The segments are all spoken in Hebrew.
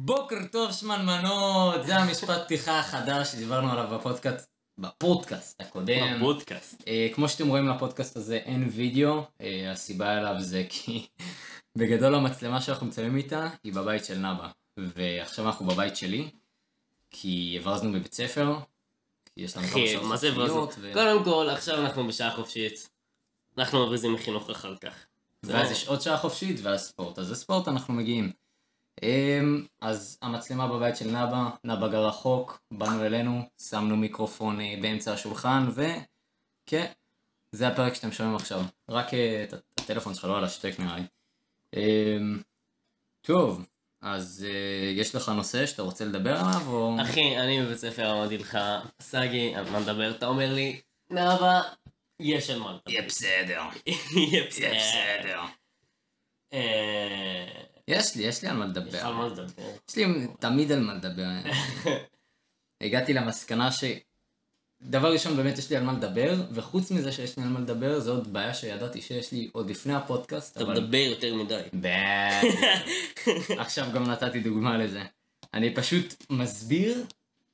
בוקר טוב שמנמנות, זה המשפט פתיחה החדש שדיברנו עליו בפודקאסט, בפודקאסט הקודם. בפודקאסט. אה, כמו שאתם רואים לפודקאסט הזה אין וידאו, אה, הסיבה אליו זה כי בגדול המצלמה שאנחנו מצלמים איתה היא בבית של נאבה, ועכשיו אנחנו בבית שלי, כי הברזנו בבית ספר, כי יש לנו כמה שעות מה זה? חופשיות, ו- קודם כל, עכשיו אנחנו בשעה חופשית. אנחנו מבריזים מחינוך אחר כך. ואז יש עוד שעה חופשית ואז ספורט, אז לספורט אנחנו מגיעים. אמ, אז המצלמה בבית של נאבה, נאבה גר רחוק, באנו אלינו, שמנו מיקרופון אה, באמצע השולחן, וכן, זה הפרק שאתם שומעים עכשיו. רק אה, את הטלפון שלך לא על השטק נראה לי. אמ, טוב, אז אה, יש לך נושא שאתה רוצה לדבר עליו, או... אחי, אני בבית ספר אמרתי לך, סגי, על מה נדבר? אתה אומר לי, נאווה, יש על מה לדבר. יהיה בסדר, יהיה בסדר. יש לי, יש לי על מה יש לדבר. על מה לדבר. יש לי תמיד על מה לדבר. הגעתי למסקנה ש... דבר ראשון באמת יש לי על מה לדבר, וחוץ מזה שיש לי על מה לדבר, זו עוד בעיה שידעתי שיש לי עוד לפני הפודקאסט, אתה אבל... מדבר יותר מדי. עכשיו גם נתתי דוגמה לזה. אני פשוט מסביר,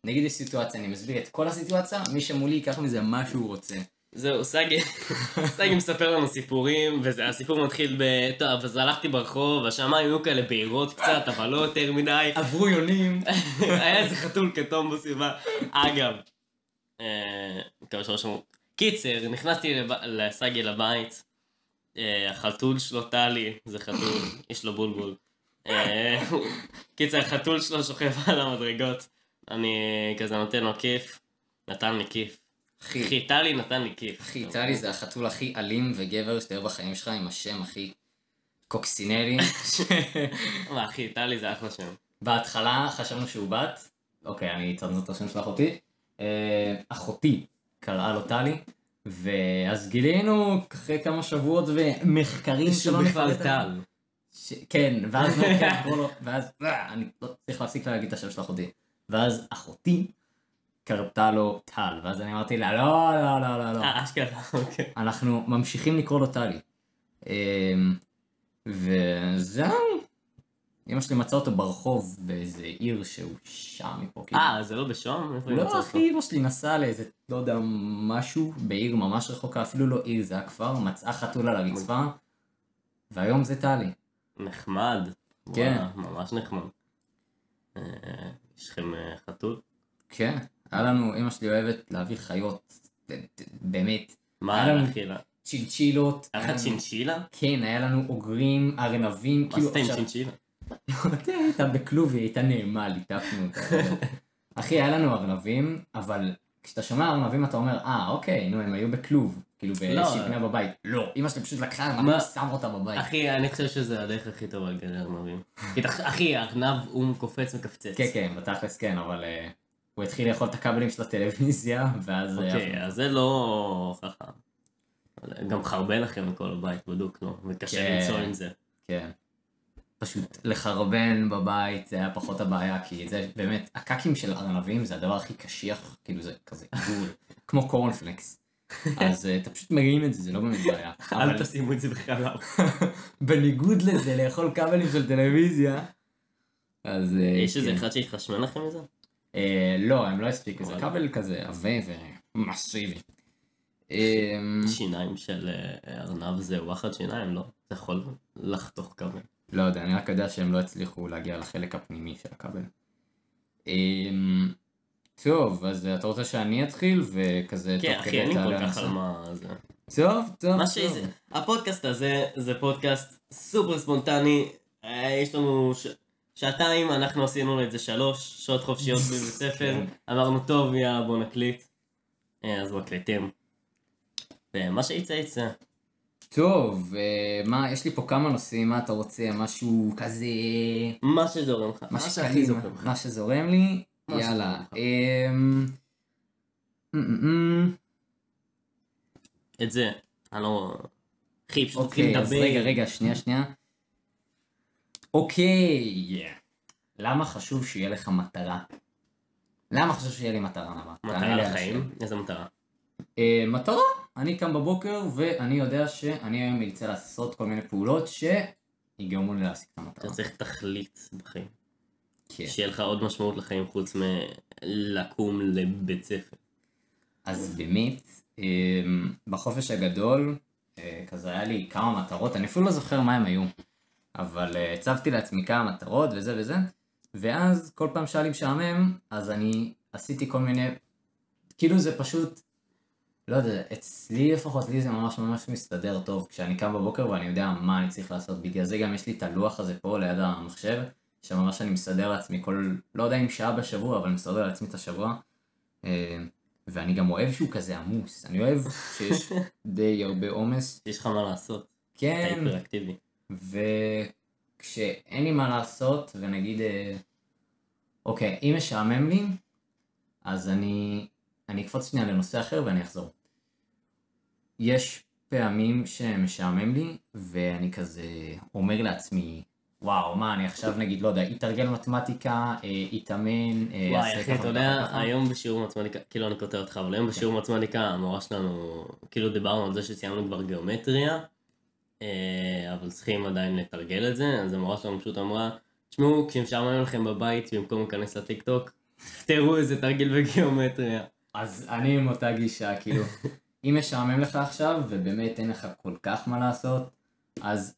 נגיד יש סיטואציה, אני מסביר את כל הסיטואציה, מי שמולי ייקח מזה מה שהוא רוצה. זהו, סגי, סגי מספר לנו סיפורים, והסיפור מתחיל ב... טוב, אז הלכתי ברחוב, השמיים היו כאלה בהירות קצת, אבל לא יותר מדי. עברו יונים. היה איזה חתול כתום בסביבה. אגב, אה, מקווה שלא שמעו. קיצר, נכנסתי לסגי לבית, אה, החתול שלו טלי, זה חתול, יש לו בולבול. אה, קיצר, החתול שלו שוכב על המדרגות, אני כזה נותן לו כיף, נתן לי כיף. אחי, אחי, טלי נתן לי כיף. אחי, טלי זה החתול הכי אלים וגבר שתראה בחיים שלך עם השם הכי קוקסינלי. מה, אחי, טלי זה אחלה שם. בהתחלה חשבנו שהוא בת, אוקיי, אני אצטט את השם של אחותי. אה, אחותי קראה לו טלי, ואז גילינו אחרי כמה שבועות ומחקרים שלא עליהם. ש... כן, ואז לא כן, לו, ואז אה, אני לא צריך להפסיק להגיד את השם של אחותי. ואז אחותי קרתה לו טל, ואז אני אמרתי לה, לא, לא, לא, לא, לא. אה, אשכרה, אוקיי. אנחנו ממשיכים לקרוא לו טלי. אמ, וזהו. אמא שלי מצאה אותו ברחוב באיזה עיר שהוא שם מפה. כאילו. אה, זה לא בשוהם? לא? אחי, אמא שלי נסעה לאיזה, לא יודע, משהו בעיר ממש רחוקה, אפילו לא עיר, זה היה כפר, מצאה חתול על הרצפה, והיום זה טלי. נחמד. כן. ממש נחמד. אה, יש לכם אה, חתול? כן, היה לנו, אמא שלי אוהבת להביא חיות, באמת, מה היה לנו-? צ'ינצ'ילות. היה לך צ'ינצ'ילה? כן, היה לנו אוגרים, ארנבים, מה כאילו עשית עם צ'ינצ'ילה? אתה הייתה בכלוב, היא הייתה נעימה, ליטפנו אותה. אחי, היה לנו ארנבים, אבל כשאתה שומע ארנבים אתה אומר, אה, אוקיי, נו, הם היו בכלוב, כאילו באיזושהי לא. פינה בבית. לא, אמא שלי פשוט לקחה ארנבים? ושמה אותה בבית. אחי, אני חושב שזה הדרך הכי טובה לגדל ארנבים. אחי, הארנב הוא קופץ מקפצץ. כן, כן, בתכלס כן, אבל אה, הוא התחיל לאכול את הכבלים של הטלוויזיה, ואז... אוקיי, אז זה לא חכם. גם חרבן לכם מכל הבית, בדוק, לא? וקשה כן. למצוא עם זה. כן. פשוט לחרבן בבית זה היה פחות הבעיה, כי זה באמת, הקקים של ארנבים זה הדבר הכי קשיח, כאילו זה כזה עיגול, כמו קורנפלקס. אז אה, אתה פשוט מרים את זה, זה לא באמת בעיה. אל תשימו את זה בחלב. בניגוד לזה, לאכול כבלים של טלוויזיה, אז... אה, יש איזה כן. אחד שהתחשמל לכם מזה? אה, לא, הם לא הספיקו, זה. כבל כזה עבה ומסיבי. אה, שיניים של אה, ארנב זה וואחד שיניים, לא? אתה יכול לחתוך כבל. לא יודע, אני רק יודע שהם לא הצליחו להגיע לחלק הפנימי של הכבל. טוב, אז אתה רוצה שאני אתחיל וכזה כן, אחי, אין לי כל כך? על מה זה. טוב, טוב, מה טוב. הפודקאסט הזה זה פודקאסט סופר ספונטני, יש לנו. שעתיים, אנחנו עשינו את זה שלוש שעות חופשיות בבית ספר, אמרנו טוב יאללה בוא נקליט, אה, אז מקליטים. ומה שיצא יצא. טוב, אה, מה, יש לי פה כמה נושאים, מה אתה רוצה, משהו כזה... מה שזורם לך, מה שהכי זורם לך. מה שזורם לי, יאללה. אמ, אמ, אמ, את זה, אני לא... פשוט מתחיל אוקיי, אז לדבר. רגע, רגע, שנייה, שנייה. אוקיי, למה חשוב שיהיה לך מטרה? למה חשוב שיהיה לי מטרה? תענה מטרה לחיים? איזה מטרה? אה, מטרה, אני קם בבוקר ואני יודע שאני היום ארצה לעשות כל מיני פעולות שיגרמו לי להשיג את אתה המטרה. צריך תכלית בחיים. כן. שיהיה לך עוד משמעות לחיים חוץ מלקום לבית ספר. אז באמת, אמ, בחופש הגדול, אה, כזה היה לי כמה מטרות, אני אפילו לא זוכר מה הם היו, אבל אה, הצבתי לעצמי כמה מטרות וזה וזה, ואז כל פעם שהיה לי משעמם, אז אני עשיתי כל מיני, כאילו זה פשוט, לא יודע, אצלי לפחות, לי זה ממש ממש מסתדר טוב כשאני קם בבוקר ואני יודע מה אני צריך לעשות, בגלל זה גם יש לי את הלוח הזה פה ליד המחשב, שממש אני מסדר לעצמי כל, לא יודע אם שעה בשבוע, אבל מסדר לעצמי את השבוע. אה, ואני גם אוהב שהוא כזה עמוס, אני אוהב שיש די הרבה עומס. יש לך מה לעשות, אתה כן, היפראקטיבי. וכשאין לי מה לעשות, ונגיד, אה, אוקיי, אם משעמם לי, אז אני, אני אקפוץ שנייה לנושא אחר ואני אחזור. יש פעמים שמשעמם לי, ואני כזה אומר לעצמי, וואו, מה, אני עכשיו נגיד, לא יודע, אתרגל מתמטיקה, אה, אתאמן, אה, וואי אחי, אתה יודע. היום בשיעור מתמטיקה, כאילו אני קוטע אותך, אבל היום בשיעור מתמטיקה המורה שלנו, כאילו דיברנו על זה שסיימנו כבר גיאומטריה, אה, אבל צריכים עדיין לתרגל את זה, אז המורה שלנו פשוט אמרה, תשמעו, כשמשעמם לכם בבית, במקום להיכנס לטיק טוק, תפתרו איזה תרגיל בגיאומטריה. אז אני עם אותה גישה, כאילו, אם משעמם לך עכשיו, ובאמת אין לך כל כך מה לעשות, אז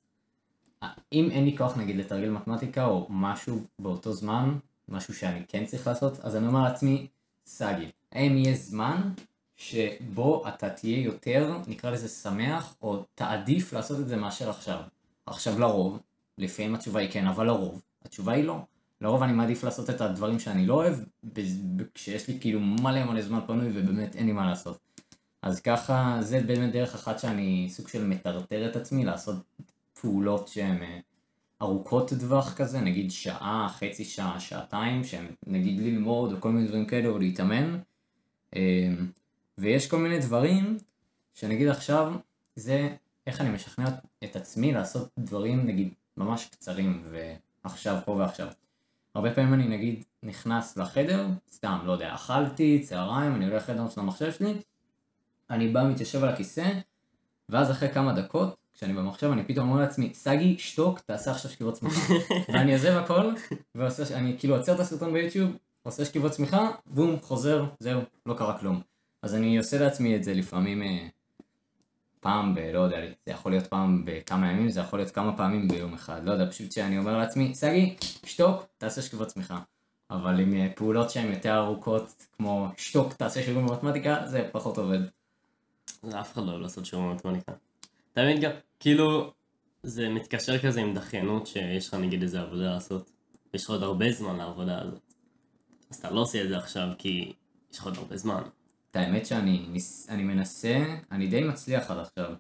אה, אם אין לי כוח נגיד לתרגל מתמטיקה או משהו באותו זמן, משהו שאני כן צריך לעשות, אז אני אומר לעצמי, סגי, האם יהיה זמן שבו אתה תהיה יותר, נקרא לזה שמח, או תעדיף לעשות את זה מאשר עכשיו. עכשיו לרוב, לפעמים התשובה היא כן, אבל לרוב, התשובה היא לא. לרוב אני מעדיף לעשות את הדברים שאני לא אוהב, כשיש לי כאילו מלא מלא זמן פנוי ובאמת אין לי מה לעשות. אז ככה, זה באמת דרך אחת שאני סוג של מטרטר את עצמי לעשות פעולות שהן אה, ארוכות טווח כזה, נגיד שעה, חצי שעה, שעתיים, שהן נגיד ללמוד או כל מיני דברים כאלה או להתאמן. ויש כל מיני דברים שנגיד עכשיו, זה איך אני משכנע את עצמי לעשות דברים נגיד ממש קצרים ועכשיו, פה ועכשיו. הרבה פעמים אני נגיד נכנס לחדר, סתם, לא יודע, אכלתי, צהריים, אני הולך לחדר של המחשב שלי, אני בא, מתיישב על הכיסא, ואז אחרי כמה דקות, כשאני במחשב, אני פתאום אומר לעצמי, סגי, שתוק, תעשה עכשיו שכיבות צמיחה. ואני עוזב הכל, ועושה, אני כאילו עוצר את הסרטון ביוטיוב, עושה שכיבות צמיחה, בום, חוזר, זהו, לא קרה כלום. אז אני עושה לעצמי את זה לפעמים אה, פעם ב... לא יודע, זה יכול להיות פעם בכמה ימים, זה יכול להיות כמה פעמים ביום אחד, לא יודע, פשוט שאני אומר לעצמי, סגי, שתוק, תעשה שכיבות צמיחה. אבל עם אה, פעולות שהן יותר ארוכות, כמו שתוק, תעשה שיעורים במתמטיקה, זה פחות עובד. אף אחד לא אוהב לעשות שיעור במתמטיקה. תמיד גם, כאילו, זה מתקשר כזה עם דחיינות שיש לך נגיד איזה עבודה לעשות. יש לך עוד הרבה זמן לעבודה הזאת. אז אתה לא עושה את זה עכשיו כי יש לך עוד הרבה זמן. את האמת שאני ניס- אני מנסה, אני די מצליח עד עכשיו,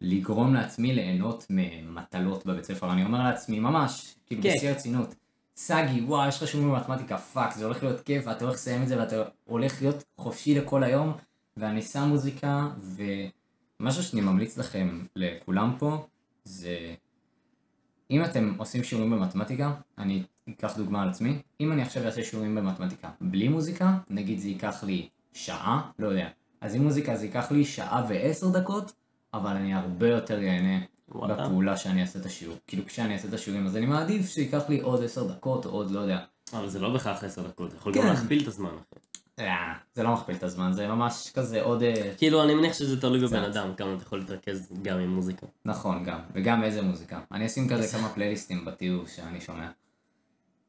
לגרום לעצמי ליהנות ממטלות בבית ספר. אני אומר לעצמי, ממש, כאילו כן. בשיא הרצינות, סגי, וואו, יש לך שיעורים במתמטיקה, fuck, זה הולך להיות כיף, ואתה הולך לסיים את זה, ואתה הולך להיות חופשי לכל היום, ואני שם מוזיקה, ומשהו שאני ממליץ לכם, לכולם פה, זה... אם אתם עושים שיעורים במתמטיקה, אני אקח דוגמה על עצמי, אם אני עכשיו אעשה שיעורים במתמטיקה בלי מוזיקה, נגיד זה ייקח לי שעה, לא יודע, אז עם מוזיקה זה ייקח לי שעה ועשר דקות, אבל אני הרבה יותר ייהנה. בפעולה שאני אעשה את השיעור. כאילו כשאני אעשה את השיעורים, אז אני מעדיף שייקח לי עוד עשר דקות, או עוד לא יודע. אבל זה לא בהכרח עשר דקות, יכול כן. גם להכפיל את הזמן. אה, זה לא מכפיל את הזמן, זה ממש כזה עוד... אה, כאילו, אני מניח שזה תלוי בבן. אדם, כמה אתה יכול להתרכז גם עם מוזיקה. נכון, גם. וגם איזה מוזיקה. אני אשים כזה כמה פלייליסטים בתיאור שאני שומע.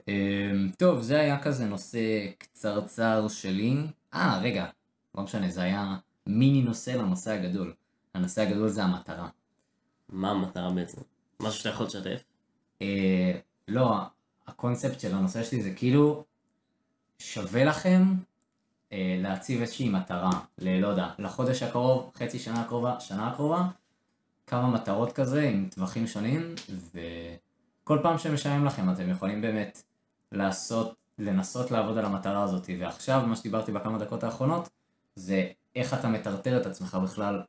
אמ, טוב, זה היה כזה נושא קצרצר שלי. אה, רגע. לא משנה, זה היה מיני נושא לנושא הגדול. הנושא הגדול זה המטרה. מה המטרה בעצם? משהו שאתה יכול לשתף? אה, לא, הקונספט של הנושא שלי זה כאילו שווה לכם אה, להציב איזושהי מטרה, ל... לא יודע, לחודש הקרוב, חצי שנה הקרובה, שנה הקרובה, כמה מטרות כזה עם טווחים שונים, וכל פעם שמשלם לכם אתם יכולים באמת לעשות, לנסות לעבוד על המטרה הזאת, ועכשיו מה שדיברתי בכמה דקות האחרונות, זה איך אתה מטרטר את עצמך בכלל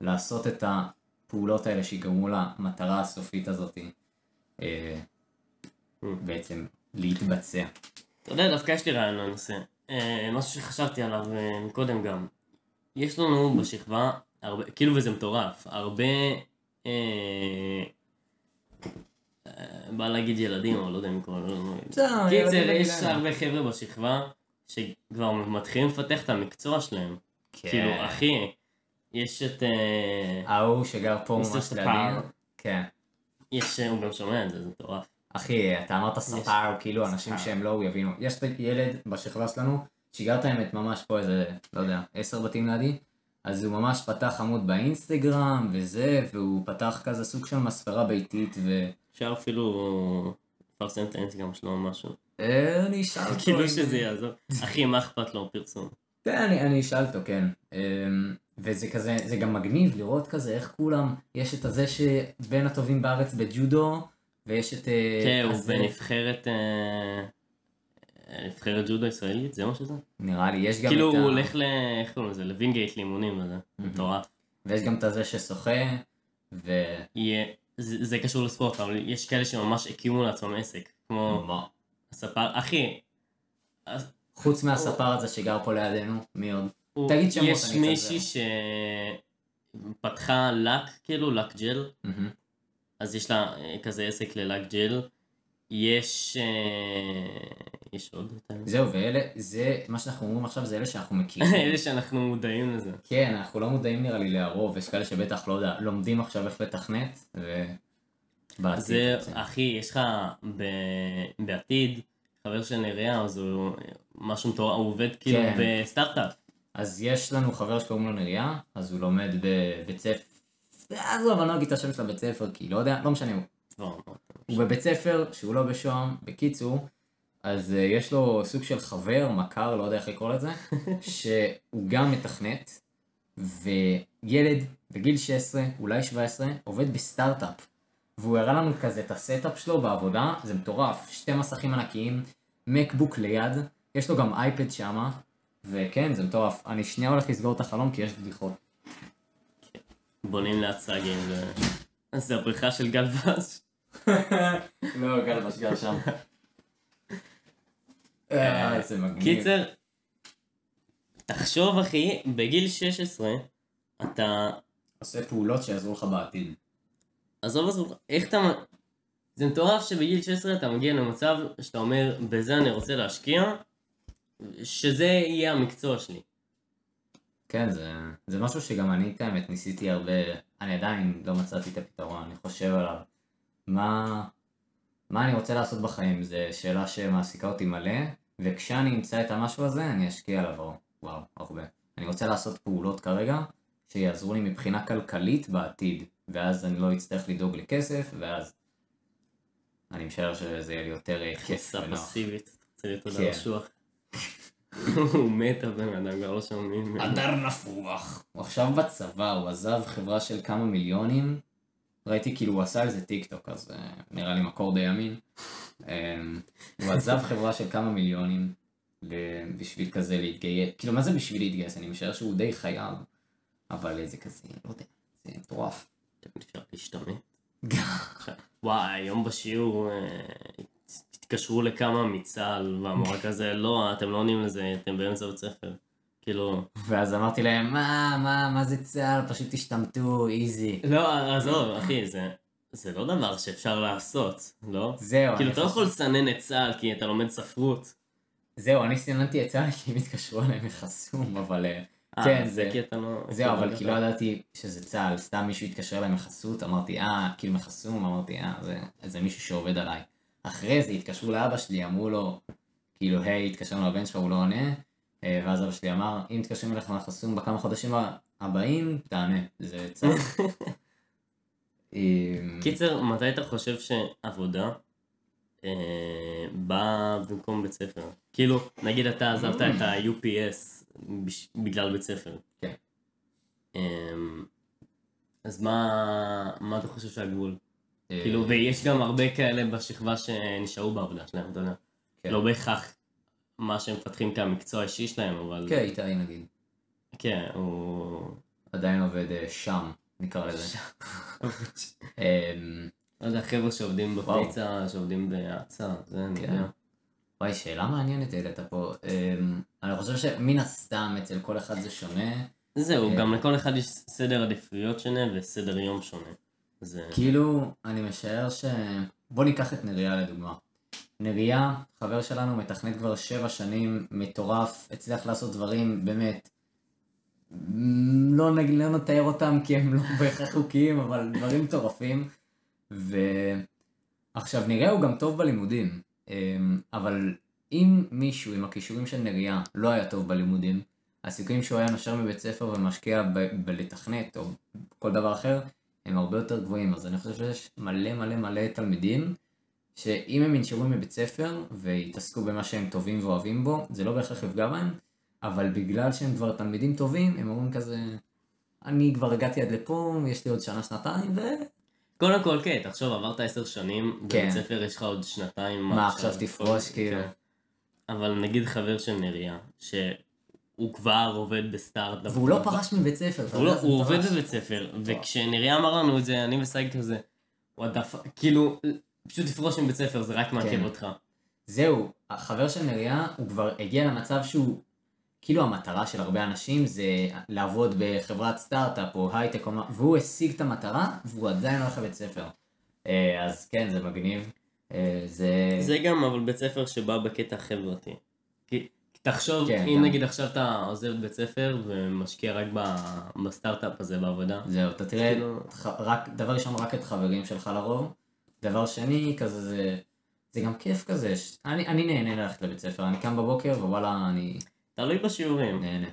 לעשות את הפעולות האלה שיגרמו למטרה הסופית הזאת. אה, בעצם להתבצע. אתה יודע, דווקא יש לי רעיון לנושא. אה, משהו שחשבתי עליו אה, קודם גם. יש לנו בשכבה, הרבה, כאילו וזה מטורף, הרבה, בא להגיד ילדים, אבל לא יודע אם לקרוא לו. בסדר, קיצר, יש. הרבה חבר'ה בשכבה שכבר מתחילים לפתח את המקצוע שלהם. כן. כאילו, אחי, יש את... אה, ההוא שגר פה ממש ספר. לידי. כן. יש, הוא גם שומע את זה, זה מטורף. אחי, אתה אמרת ספר, כאילו אנשים. שהם לא, הוא יבינו. יש ילד בשכבה שלנו, שגר את האמת ממש פה איזה, לא יודע, עשר בתים לידי, אז הוא ממש פתח עמוד באינסטגרם וזה, והוא פתח כזה סוג של מספרה ביתית, ו... אפשר אפילו לפרסם את האינסטגרם שלו או משהו. אה, אני אשאל אותו. כאילו שזה יעזור. אחי, מה אכפת לו פרסום? כן, אני, אשאל אותו, כן. אמ, וזה כזה, זה גם מגניב לראות כזה איך כולם, יש את הזה שבין הטובים בארץ בג'ודו, ויש את... אה, כן, הוא בנבחרת... אה, נבחרת ג'ודו ישראלית, זה מה שזה? נראה לי, יש גם כאילו את הוא ה... הולך ל... איך קוראים לזה? לווינגייט לאימונים וזה. מטורף. ויש גם את הזה ששוחה, ו... זה זה קשור לספורט, אבל יש כאלה שממש הקימו לעצמם עסק. כמו מה? הספר... אחי, חוץ מהספר הזה שגר פה לידינו, מי עוד? תגיד שמות, יש אני מישהי שפתחה לק, כאילו לק ג'ל. אז יש לה אה, כזה עסק ללק ג'ל. יש... יש עוד? זהו, ואלה, זה, מה שאנחנו אומרים עכשיו זה אלה שאנחנו מכירים. אלה שאנחנו מודעים לזה. כן, אנחנו לא מודעים נראה לי להרוב, יש כאלה שבטח, לא יודע, לומדים עכשיו איך לתכנת, ו... זה, רוצים. אחי, יש לך ב... בעתיד, חבר של נריה, אז הוא משהו מטורף, הוא עובד כאילו כן. בסטארט-אפ. אז יש לנו חבר שקוראים לו נריה, אז הוא לומד בבית ספר, עזוב, אני לא אגיד את השם של הבית ספר, כי לא יודע, לא משנה, הוא כבר, הוא בבית ספר שהוא לא בשוהם, בקיצור, אז uh, יש לו סוג של חבר, מכר, לא יודע איך לקרוא לזה, שהוא גם מתכנת, וילד בגיל 16, אולי 17, עובד בסטארט-אפ. והוא הראה לנו כזה את ה setup שלו בעבודה, זה מטורף, שתי מסכים ענקיים, מקבוק ליד, יש לו גם אייפד שמה, וכן, זה מטורף. אני שנייה הולך לסגור את החלום כי יש בדיחות. בונים ו... זה הבריכה של גל ואז. לא, גל משגר שם. אה, איזה מגניב. קיצר, תחשוב אחי, בגיל 16, אתה... עושה פעולות שיעזרו לך בעתיד. עזוב עזוב, איך אתה... זה מטורף שבגיל 16 אתה מגיע למצב שאתה אומר, בזה אני רוצה להשקיע, שזה יהיה המקצוע שלי. כן, זה, זה משהו שגם אני, את האמת, ניסיתי הרבה, אני עדיין לא מצאתי את הפתרון, אני חושב עליו. מה, מה אני רוצה לעשות בחיים, זו שאלה שמעסיקה אותי מלא, וכשאני אמצא את המשהו הזה, אני אשקיע עליו, וואו, הרבה. אני רוצה לעשות פעולות כרגע, שיעזרו לי מבחינה כלכלית בעתיד, ואז אני לא אצטרך לדאוג לכסף, ואז אני משער שזה יהיה לי יותר אה, כיף ונוח. פסיבית, רוצה להיות. אדם אשוח. הוא מת הבן אדם, כבר לא שומעים. הדר נפוח. הוא עכשיו בצבא, הוא עזב חברה של כמה מיליונים. ראיתי כאילו הוא עשה על זה טיק טוק, אז אה, נראה לי מקור די אמין. אה, הוא עזב חברה של כמה מיליונים בשביל כזה להתגייס. כאילו מה זה בשביל להתגייס? אני משער שהוא די חייב. אבל זה כזה, לא יודע, זה מטורף. תמיד אפשר להשתמט. וואי, היום בשיעור אה, התקשרו לכמה מצה"ל, והמורה כזה, לא, אתם לא עונים לזה, אתם באמצע בית ספר. כאילו, ואז אמרתי להם, מה, מה, מה זה צה"ל? פשוט תשתמטו, איזי. לא, עזוב, אחי, זה... זה לא דבר שאפשר לעשות, לא? זהו, כאילו, אתה לא יכול לסנן את צה"ל כי אתה לומד ספרות. זהו, אני סיננתי את צה"ל כי הם התקשרו אליי מחסום, אבל... אה, אה, כן, זה. כי אתה לא... זהו, אבל אתה- כי לא ידעתי שזה צה"ל, סתם מישהו התקשר אליי מחסות, אמרתי, אה, כאילו מחסום, אמרתי, אה, זה, מישהו שעובד עליי. אחרי זה התקשרו לאבא שלי, אמרו לו, כאילו, היי, התקשרנו לבן שלך, הוא לא עונה, ואז אבא שלי אמר, אם מתקשרים אליך מחסום בכמה חודשים הבאים, תענה, זה צה"ל. אה, קיצר, מתי אתה חושב שעבודה אה, באה במקום בית ספר? כאילו, נגיד אתה עזבת את ה-UPS בגלל בית ספר. כן. אה, אז מה, מה אתה חושב שהגבול? אה, כאילו, ויש גם הרבה כאלה בשכבה שנשארו בעבודה שלהם, אתה יודע. כן. לא בהכרח מה שהם מפתחים כמקצוע האישי שלהם, אבל... כן, איתי נגיד, כן, הוא... עדיין עובד אה, שם, נקרא לזה. אה, לא יודע, חבר'ה שעובדים. בפיצה, שעובדים בהאצה, זה אני כן. וואי, שאלה מעניינת העלית פה. אה, אני חושב שמן הסתם אצל כל אחד זה שונה. זהו, כן. גם לכל אחד יש סדר עדיפויות שונה וסדר יום שונה. זה... כאילו, אני משער ש... בוא ניקח את נריה לדוגמה. נריה, חבר שלנו, מתכנת כבר שבע שנים, מטורף, הצליח לעשות דברים באמת, לא, נג- לא נתאר אותם כי הם לא בהכרח חוקיים, אבל דברים מטורפים. ועכשיו נריה הוא גם טוב בלימודים, אמ, אבל אם מישהו עם הכישורים של נריה לא היה טוב בלימודים, הסיכויים שהוא היה נושר מבית ספר ומשקיע ב- בלתכנת או כל דבר אחר, הם הרבה יותר גבוהים. אז אני חושב שיש מלא מלא מלא תלמידים, שאם הם ינשרו מבית ספר ויתעסקו במה שהם טובים ואוהבים בו, זה לא בהכרח יפגע בהם, אבל בגלל שהם כבר תלמידים טובים, הם אומרים כזה, אני כבר הגעתי עד לפה, יש לי עוד שנה, שנתיים, ו... קודם כל, כן, תחשוב, עברת עשר שנים, כן. בבית ספר יש לך עוד שנתיים. מה, עכשיו תפרוש, כאילו? כן. אבל נגיד חבר של נריה, שהוא כבר עובד בסטארט-אפ. והוא לא פרש מבית ספר, אתה הוא, לא, הוא עובד. בבית ספר, וכשנריה אמר לנו את זה, אני וסייג כזה, וואט כאילו, פשוט תפרוש מבית ספר, זה רק מעכב כן. אותך. זהו, החבר של נריה, הוא כבר הגיע למצב שהוא, כאילו המטרה של הרבה אנשים זה לעבוד בחברת סטארט-אפ או הייטק, והוא השיג את המטרה, והוא עדיין הולך לבית ספר. אה, אז כן, זה מגניב. אה, זה... זה גם אבל בית ספר שבא בקטע חברתי. כי תחשוב, כן, אם גם. נגיד עכשיו אתה עוזב בית ספר ומשקיע רק ב- בסטארט-אפ הזה בעבודה, זהו, אתה תראה, כאילו- רק, דבר ראשון רק את חברים שלך לרוב, דבר שני, כזה זה, זה גם כיף כזה, ש... אני, אני נהנה ללכת לבית ספר, אני קם בבוקר ווואלה, אני תלוי בשיעורים. נהנה.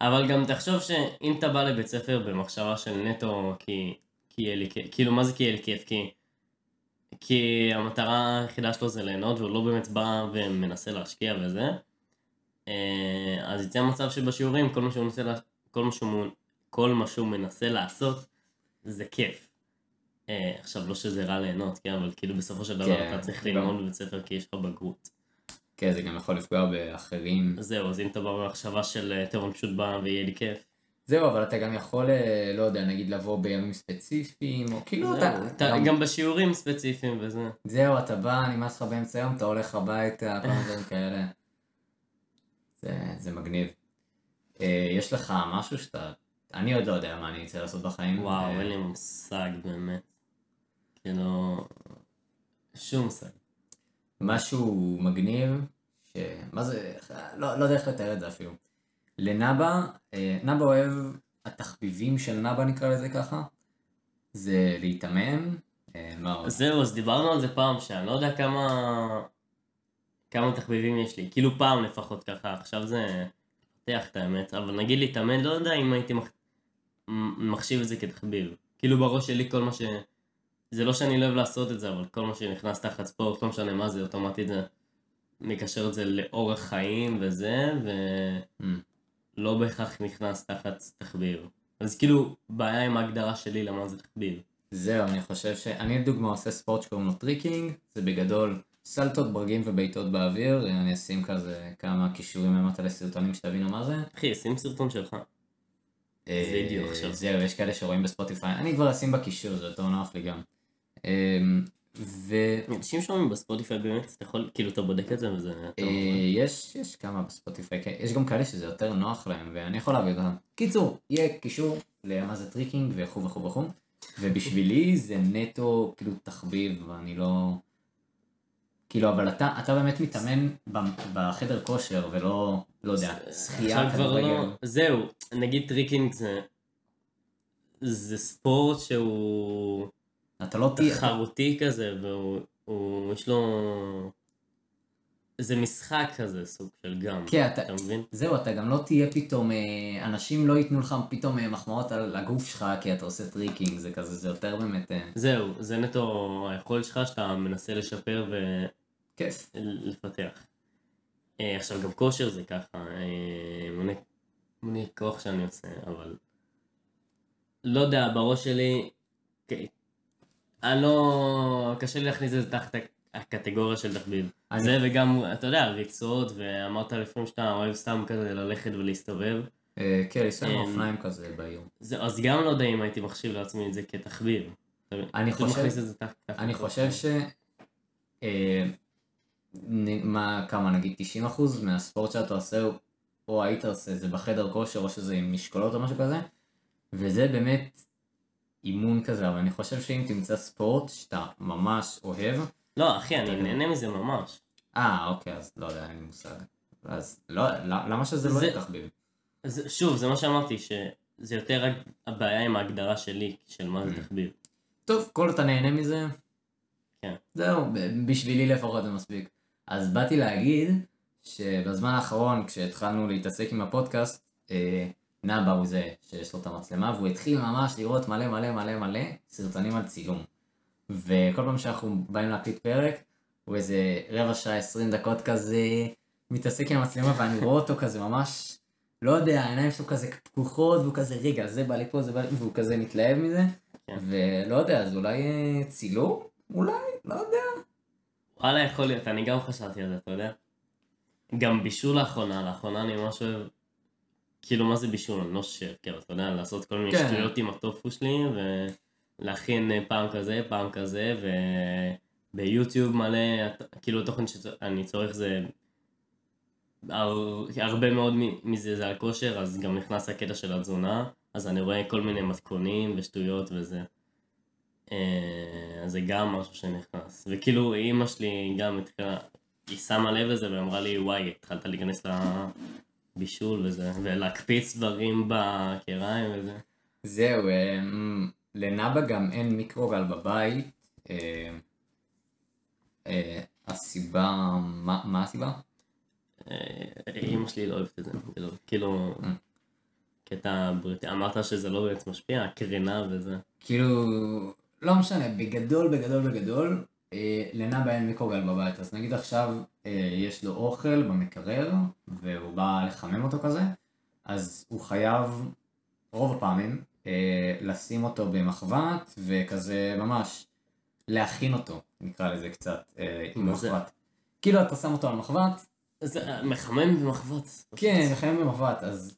אבל גם תחשוב שאם אתה בא לבית ספר במחשבה של נטו כי, כי יהיה לי כיף, כאילו מה זה כי יהיה לי כיף? כי, כי המטרה היחידה שלו זה ליהנות והוא לא באמת בא ומנסה להשקיע וזה, אה, אז יצא מצב שבשיעורים כל מה שהוא מנסה, לה- כל מה שהוא, כל מה שהוא מנסה לעשות זה כיף. אה, עכשיו לא שזה רע ליהנות, כן, אבל כאילו בסופו של דבר כן, אתה צריך. ללמוד בבית ספר כי יש לך בגרות. כן, זה גם יכול לפגוע באחרים. זהו, אז אם אתה בא במחשבה של אה, טוב אני פשוט בא ויהיה לי כיף. זהו, אבל אתה גם יכול, אה, לא יודע, נגיד לבוא בימים ספציפיים, או כאילו זהו, אתה, אתה- גם- גם בשיעורים ספציפיים וזה. זהו, אתה בא, נמאס לך באמצע היום, אתה הולך הביתה, כל מיני דברים כאלה. זה, זה מגניב. אה, יש לך משהו שאתה, אני עוד לא יודע מה אני אצא לעשות בחיים. וואו, אה, אין לי מושג באמת. כאילו... שום מושג. משהו מגניב, ש... מה זה, לא, לא יודע איך לתאר את זה אפילו. לנאבה, אה, נאבה אוהב, התחביבים של נאבה נקרא לזה ככה, זה להתאמן, אה, מה עוד? זהו, אז דיברנו על זה פעם, שאני לא יודע כמה... כמה תחביבים יש לי. כאילו פעם לפחות ככה, עכשיו זה... פותח את האמת, אבל נגיד להתאמן, לא יודע אם הייתי מח... מחשיב את זה כתחביב. כאילו בראש שלי כל מה ש... זה לא שאני לא אוהב לעשות את זה, אבל כל מה שנכנס תחת ספורט, לא משנה מה זה, אוטומטית זה... מקשר את זה לאורח חיים וזה, ו... Mm. בהכרח נכנס תחת תחביב. אז כאילו, בעיה עם ההגדרה שלי למה זה תחביב. זהו, אני חושב ש... אני לדוגמה עושה ספורט שקוראים לו טריקינג, זה בגדול סלטות, ברגים ובעיטות באוויר, אני אשים כזה כמה קישורים למטה לסרטונים שתבינו מה זה. אחי, שים סרטון שלך. אה, וידאו עכשיו. זהו, יש כאלה שרואים בספוטיפיי, אני כבר אשים בקישור, זה יותר נוח לי גם. אמ, ויש אנשים שומעים בספוטיפיי באמת, אתה יכול, כאילו, אתה בודק את זה וזה... נורא. יש יש כמה בספוטיפיי, כן, יש גם כאלה שזה יותר נוח להם, ואני יכול להביא אותם. קיצור, יהיה קישור למה זה טריקינג וכו' וכו' וכו', ובשבילי זה נטו כאילו תחביב, ואני לא... כאילו, אבל אתה, אתה באמת מתאמן בחדר כושר, ולא, לא יודע, שחייה, כדורגל. לא... זהו, נגיד טריקינג זה... זה ספורט שהוא אתה לא תהיה... תחרותי כזה, והוא... הוא- יש לו... זה משחק כזה, סוג של גם. כן, אתה... אתה מבין? זהו, אתה גם לא תהיה פתאום, אה, אנשים לא ייתנו לך פתאום אה, מחמאות על הגוף שלך כי אתה עושה טריקינג, זה כזה, זה יותר באמת אה, זהו, זה נטו היכולת שלך שאתה מנסה לשפר כיף. ולפתח. אה, עכשיו גם כושר זה ככה, מונה, מונה כוח שאני עושה, אבל לא יודע, בראש שלי, אני לא, קשה לי להכניס את זה תחת הקטגוריה של תחביב. אני- זה וגם, אתה יודע, ריצות, ואמרת לפעמים שאתה אוהב סתם כזה ללכת ולהסתובב. אה, כן, יש לנו אה, אופניים כזה בעיר. זה, אז גם לא יודע אם הייתי מחשיב לעצמי את זה כתחביב. אני חושב- אני. חושב ש... אה, מה, כמה, נגיד 90% מהספורט שאתה עושה, או היית עושה, זה בחדר כושר, או שזה עם משקולות או משהו כזה, וזה באמת אימון כזה, אבל אני חושב שאם תמצא ספורט שאתה ממש אוהב, לא, אחי, אני. נהנה מזה ממש. אה, אוקיי, אז לא יודע, אין לי מושג. אז לא, ל- למה שזה לא תחביב? אז שוב, זה מה שאמרתי, שזה יותר רק הבעיה עם ההגדרה שלי, של מה זה Mm. תחביב. טוב, כל אתה נהנה מזה, כן. זהו, בשבילי לפחות זה מספיק. אז באתי להגיד שבזמן האחרון, כשהתחלנו להתעסק עם הפודקאסט, אה, נאבה הוא זה שיש לו את המצלמה, והוא התחיל ממש לראות מלא מלא מלא מלא סרטונים על צילום. וכל פעם שאנחנו באים להקליט פרק, הוא איזה רבע שעה, עשרים דקות כזה, מתעסק עם המצלמה, ואני רואה אותו כזה ממש, לא יודע, העיניים שלו כזה פקוחות, והוא כזה, רגע, זה בא לי פה, זה בא לי, והוא כזה מתלהב מזה, כן. ולא יודע, אז אולי אה, צילום? אולי, לא יודע. וואלה, יכול להיות, אני גם חשבתי על זה, אתה יודע? גם בישול לאחרונה, לאחרונה אני ממש אוהב, כאילו מה זה בישול? אני לא שף, כאילו, אתה יודע, לעשות כל מיני כן. שטויות עם הטופו שלי, ולהכין אה, פעם כזה, פעם כזה, וביוטיוב מלא, כאילו התוכן שאני צורך זה, הר- הרבה מאוד מזה זה על כושר, אז גם נכנס הקטע של התזונה, אז אני רואה כל מיני מתכונים ושטויות וזה. אה, אז זה גם משהו שנכנס. וכאילו אימא שלי גם התחילה, היא שמה לב לזה ואמרה לי וואי, התחלת להיכנס לבישול וזה, ולהקפיץ דברים בקריים וזה. זהו, אה, לנאבה גם אין מיקרוגל בבית. אה, אה, הסיבה, מה, מה הסיבה? אימא שלי לא אוהבת את זה, כאילו, כאילו. קטע בריאותי, אמרת שזה לא באמת משפיע, הקרינה וזה. כאילו, לא משנה, בגדול, בגדול, בגדול, אה, לנאבה אין מיקרוגל בבית, אז נגיד עכשיו אה, יש לו אוכל במקרר, והוא בא לחמם אותו כזה, אז הוא חייב, רוב הפעמים, אה, לשים אותו במחבת, וכזה ממש להכין אותו, נקרא לזה קצת, עם? מחבת. כאילו אתה שם אותו על מחבת, זה מחמם במחבת. כן, מחמם במחבת, אז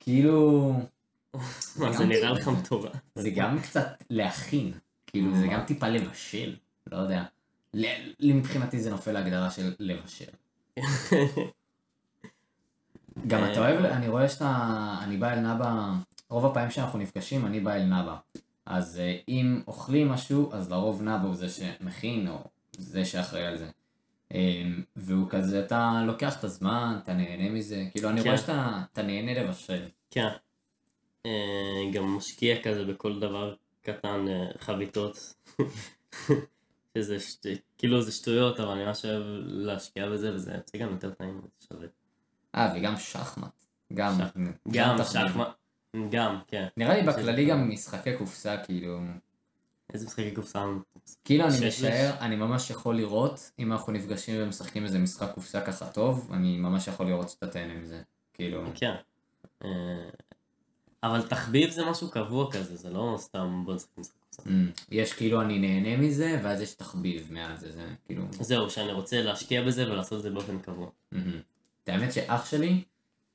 כאילו, מה, זה נראה לך מטורף. זה גם קצת להכין, כאילו זה גם טיפה לבשל, לא יודע. מבחינתי זה נופל להגדרה של לבשל. גם אתה אוהב, אני רואה שאתה, אני בא אל נאבה, רוב הפעמים שאנחנו נפגשים אני בא אל נאבה. אז אה, אם אוכלים משהו, אז לרוב נאבה הוא זה שמכין, או זה שאחראי על זה. אה, והוא כזה, אתה לוקח את הזמן, אתה נהנה מזה, כאילו אני כן. רואה שאתה אתה נהנה לבשל. כן. אה, גם משקיע כזה בכל דבר קטן, אה, חביתות. שזה שט... כאילו זה שטויות, אבל אני ממש אוהב להשקיע בזה, וזה יוצא גם יותר טעים, זה שווה. אה, וגם שחמט. גם, שח- גם תחביב. שחמט, גם, כן. נראה לי בכללי גם משחקי קופסה, כאילו, איזה משחקי קופסה. כאילו אני משער, אני ממש יכול לראות, אם אנחנו נפגשים ומשחקים איזה משחק קופסה ככה טוב, אני ממש יכול לראות שאתה תהנה מזה, כאילו, כן. אה, אבל תחביב זה משהו קבוע כזה, זה לא סתם בוא נשחק משחק יש כאילו אני נהנה מזה, ואז יש תחביב מעל זה, זה כאילו, זהו, שאני רוצה להשקיע בזה ולעשות את זה באופן קבוע. אמ. את האמת שאח שלי,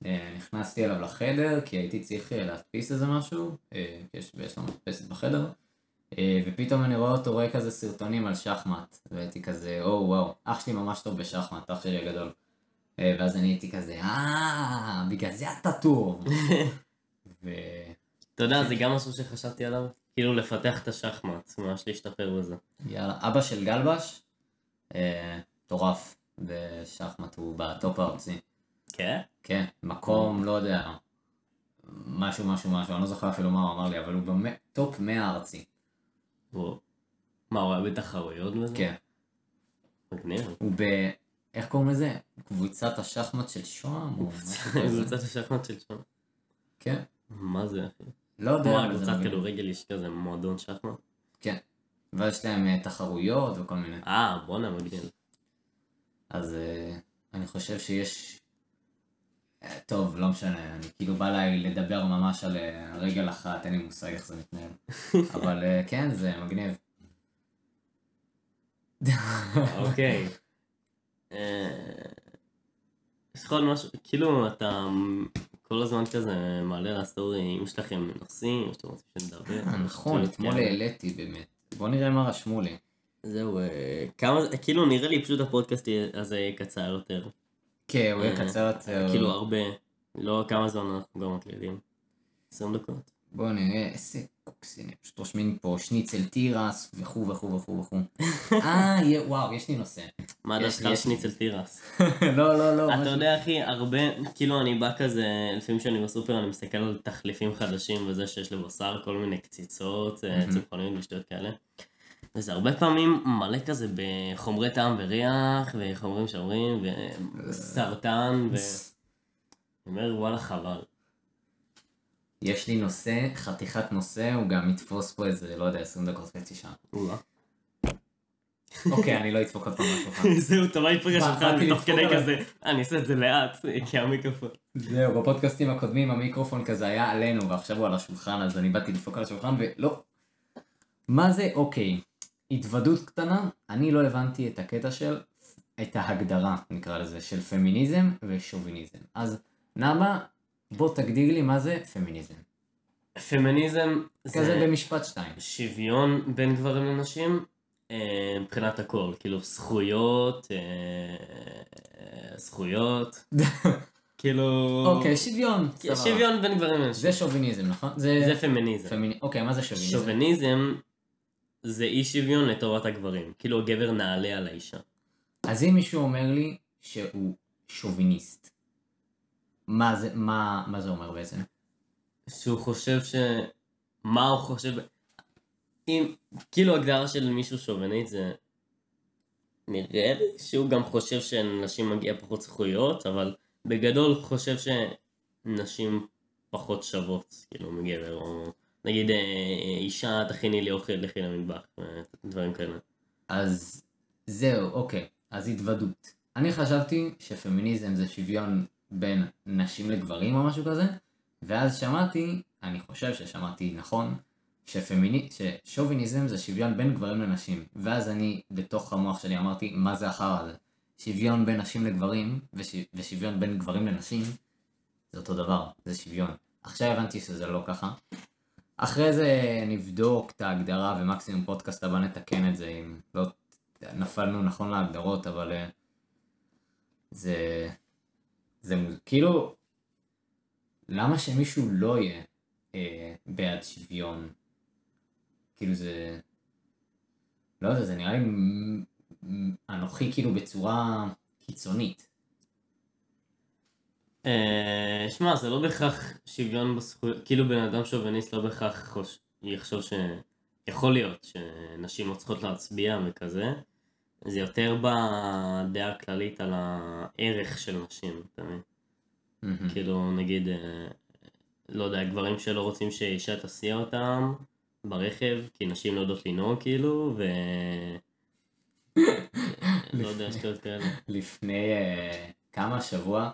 אה, נכנסתי אליו לחדר, כי הייתי צריך אה, להדפיס איזה משהו, אה, יש יש לו מדפסת בחדר, ופתאום אני רואה אותו רואה כזה סרטונים על שחמט, והייתי כזה, או וואו, אח שלי ממש טוב בשחמט, אח שלי הגדול. ואז אני הייתי כזה, אה, בגלל זה אתה טוב. אתה יודע, זה גם משהו שחשבתי עליו, כאילו לפתח את השחמט, ממש להשתפר בזה. יאללה, אבא של גלבש, אה, מטורף בשחמט, הוא בטופ הארצי. כן? כן, מקום, לא יודע, משהו משהו משהו, אני לא זוכר אפילו מה הוא אמר לי, אבל הוא בטופ 100 ארצי. וואו. מה, הוא היה בתחרויות וזה? כן. מגניב. הוא ב... איך קוראים לזה? קבוצת השחמט של שוהם? קבוצת השחמט של שם. כן. מה זה אחי? לא יודע, כמו הקבוצת. כדורגל יש כזה מועדון שחמט? כן. ואז יש להם אה, תחרויות וכל מיני. אה, בואנה מגניב. אז אה, אני חושב שיש... אה, טוב, לא משנה, אני כאילו בא לי לדבר ממש על רגל אחת, אין לי מושג איך זה מתנהל. אבל כן, זה מגניב. אוקיי. יש לך עוד משהו, כאילו אתה כל הזמן כזה מעלה לסטורי, אם יש לכם נושאים, שאתם רוצים שנדבר. אה, נכון, אתמול. העליתי באמת. בוא נראה מה רשמו לי. זהו, אה, כמה, כאילו נראה לי פשוט הפודקאסט הזה יהיה קצר יותר. כן, הוא יהיה אה, קצר יותר. כאילו הרבה, לא כמה זמן אנחנו גם מקליטים. 20 דקות. בוא נראה, איזה פשוט רושמים פה שניצל תירס וכו' וכו' וכו' וכו'. אה, וואו, יש לי נושא. מה דעתך על. שניצל תירס? לא, לא, לא. אתה משהו- יודע אחי, הרבה, כאילו אני בא כזה, לפעמים כשאני בסופר אני מסתכל על תחליפים חדשים וזה שיש לבשר, כל מיני קציצות, אה, מהמם. צמחוניות ושטויות כאלה. וזה הרבה פעמים מלא כזה בחומרי טעם וריח, וחומרים שאומרים, וסרטן, ו... אני אומר וואלה חבל. יש לי נושא, חתיכת נושא, הוא גם יתפוס פה איזה, לא יודע, 20 דקות חצי שעה. אוקיי, אני לא אדפוק עוד פעם מהשולחן. זהו, אתה מההתפגש בא- שלך, באתי אני תוך לדפוק כדי. כזה, אני אעשה את זה לאט, כי המיקרופון. זהו, בפודקאסטים הקודמים המיקרופון כזה היה עלינו, ועכשיו הוא על השולחן, אז אני באתי לדפוק על השולחן ולא. מה זה אוקיי? התוודות קטנה, אני לא הבנתי את הקטע של, את ההגדרה, נקרא לזה, של פמיניזם ושוביניזם. אז נאמה, בוא תגדיר לי מה זה פמיניזם. פמיניזם כזה זה במשפט שתיים. שוויון בין גברים לנשים, אה, מבחינת הכל, כאילו זכויות, אה, זכויות, כאילו... אוקיי, שוויון. כן, סבבה. שוויון בין גברים לנשים. זה שוביניזם, נכון? זה... זה פמיניזם. פמיני... אוקיי, מה זה שוביניזם? שוביניזם זה אי שוויון לטובת הגברים. כאילו הגבר נעלה על האישה. אז אם מישהו אומר לי שהוא שוביניסט, מה זה, מה, מה זה אומר בעצם? שהוא חושב ש... מה הוא חושב... אם... כאילו הגדרה של מישהו שוביניסט זה... נראה לי שהוא גם חושב שלנשים מגיע פחות זכויות, אבל בגדול הוא חושב שנשים פחות שוות, כאילו מגבר, או נגיד אה, אישה תכיני לי אוכל, לכי למטבח, אה, דברים כאלה. אז זהו, אוקיי, אז התוודות. אני חשבתי שפמיניזם זה שוויון בין נשים לגברים או משהו כזה, ואז שמעתי, אני חושב ששמעתי נכון, שפמיני... ששוביניזם זה שוויון בין גברים לנשים. ואז אני, בתוך המוח שלי אמרתי, מה זה החרא הזה? שוויון בין נשים לגברים, וש... ושוויון בין גברים לנשים, זה אותו דבר, זה שוויון. עכשיו הבנתי שזה לא ככה. אחרי זה נבדוק את ההגדרה ומקסימום פודקאסט הבא נתקן את זה אם לא נפלנו נכון להגדרות אבל אה, זה זה מוז- כאילו למה שמישהו לא יהיה אה, בעד שוויון כאילו זה לא יודע זה נראה לי אנוכי כאילו בצורה קיצונית אה, שמע, זה לא בהכרח שוויון בזכויות, כאילו בן אדם שוביניסט לא בהכרח. יחשוב ש... יכול להיות שנשים לא צריכות להצביע וכזה, זה יותר בדעה הכללית על הערך של נשים, אתה מבין? כאילו נגיד, אה, לא יודע, גברים שלא רוצים שאישה תסיע אותם ברכב, כי נשים לא יודעות לנהוג כאילו, ו... לא יודע, שטויות כאלה. לפני אה, כמה שבוע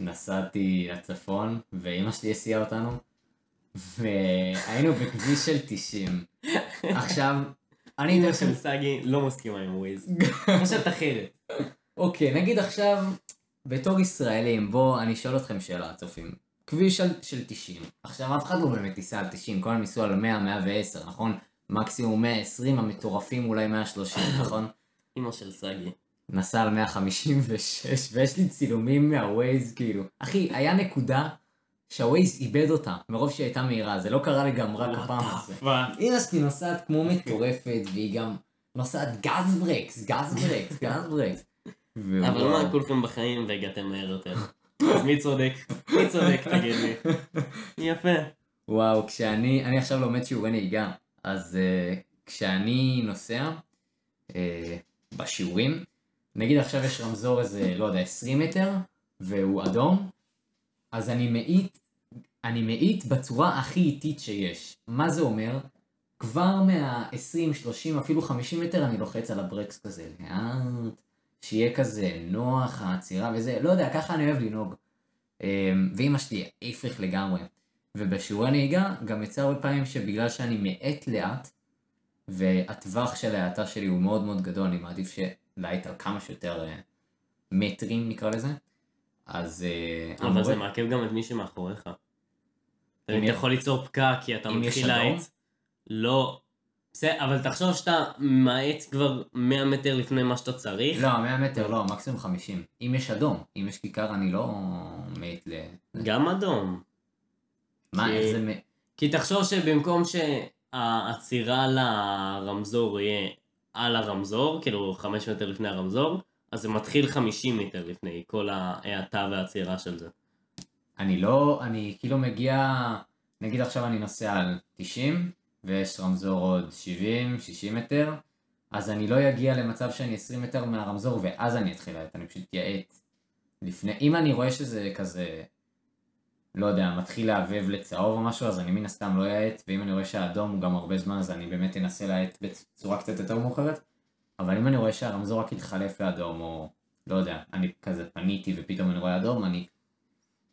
נסעתי לצפון ואימא שלי הסיעה אותנו והיינו בכביש של 90. עכשיו, אני לכם... של סגי לא מסכימה עם ווייז. חושבת אחרת. אוקיי, נגיד עכשיו, בתור ישראלים, בואו אני אשאל אתכם שאלה, צופים. כביש של, של 90. עכשיו, אף אחד לא באמת ייסע על 90, כל הזמן ייסעו על 100, 110, נכון? מקסימום 120, המטורפים אולי 130, נכון? אמא של סגי. נסע על 156 ויש לי צילומים מהווייז כאילו אחי היה נקודה שהווייז איבד אותה מרוב שהיא הייתה מהירה זה לא קרה לי גם רק הפעם. אמא שלי נוסעת כמו מטורפת והיא גם נוסעת גז ברקס גז ברקס גז ברקס. אבל ווואו. מה כולכם בחיים והגעתם מהר יותר? אז מי צודק? מי צודק תגיד לי? יפה. וואו כשאני אני עכשיו לומד שיעורי נהיגה אז uh, כשאני נוסע uh, בשיעורים נגיד עכשיו יש רמזור איזה לא יודע 20 מטר והוא אדום אז אני מאיט אני מאיט בצורה הכי איטית שיש. מה זה אומר? כבר מה-20 30 אפילו 50 מטר אני לוחץ על הברקס כזה לאט שיהיה כזה נוח העצירה וזה לא יודע ככה אני אוהב לנהוג. אמ, ואימא שלי הפריך לגמרי. ובשיעורי נהיגה גם יצא הרבה פעמים שבגלל שאני מאט לאט והטווח של ההאטה שלי הוא מאוד מאוד גדול, אני מעדיף שלהאט על כמה שיותר אה, מטרים נקרא לזה. אז אה, אבל המורה- זה מעכב גם את מי שמאחוריך. אתה יכול ליצור פקק כי אתה מתחיל? להאט. לא. בסדר, אבל תחשוב שאתה מאט כבר 100 מטר לפני מה שאתה צריך. לא, 100 מטר לא, מקסימום 50. אם יש אדום, אם יש כיכר אני לא מאט ל... גם אדום. מה, כי- איך זה... מ- כי תחשוב שבמקום שהעצירה לרמזור יהיה על הרמזור, כאילו 5 מטר לפני הרמזור, אז זה מתחיל 50 מטר לפני כל ההאטה והעצירה של זה. אני לא, אני כאילו מגיע, נגיד עכשיו אני נוסע על 90, ויש רמזור עוד 70, 60 מטר, אז אני לא אגיע למצב שאני 20 מטר מהרמזור ואז אני אתחיל להאט, אני פשוט אאט לפני, אם אני רואה שזה כזה, לא יודע, מתחיל להבהב לצהוב או משהו, אז אני מן הסתם לא אאט, ואם אני רואה שהאדום הוא גם הרבה זמן, אז אני באמת אנסה להאט בצורה קצת יותר מאוחרת, אבל אם אני רואה שהרמזור רק התחלף לאדום, או לא יודע, אני כזה פניתי ופתאום אני רואה אדום, אני...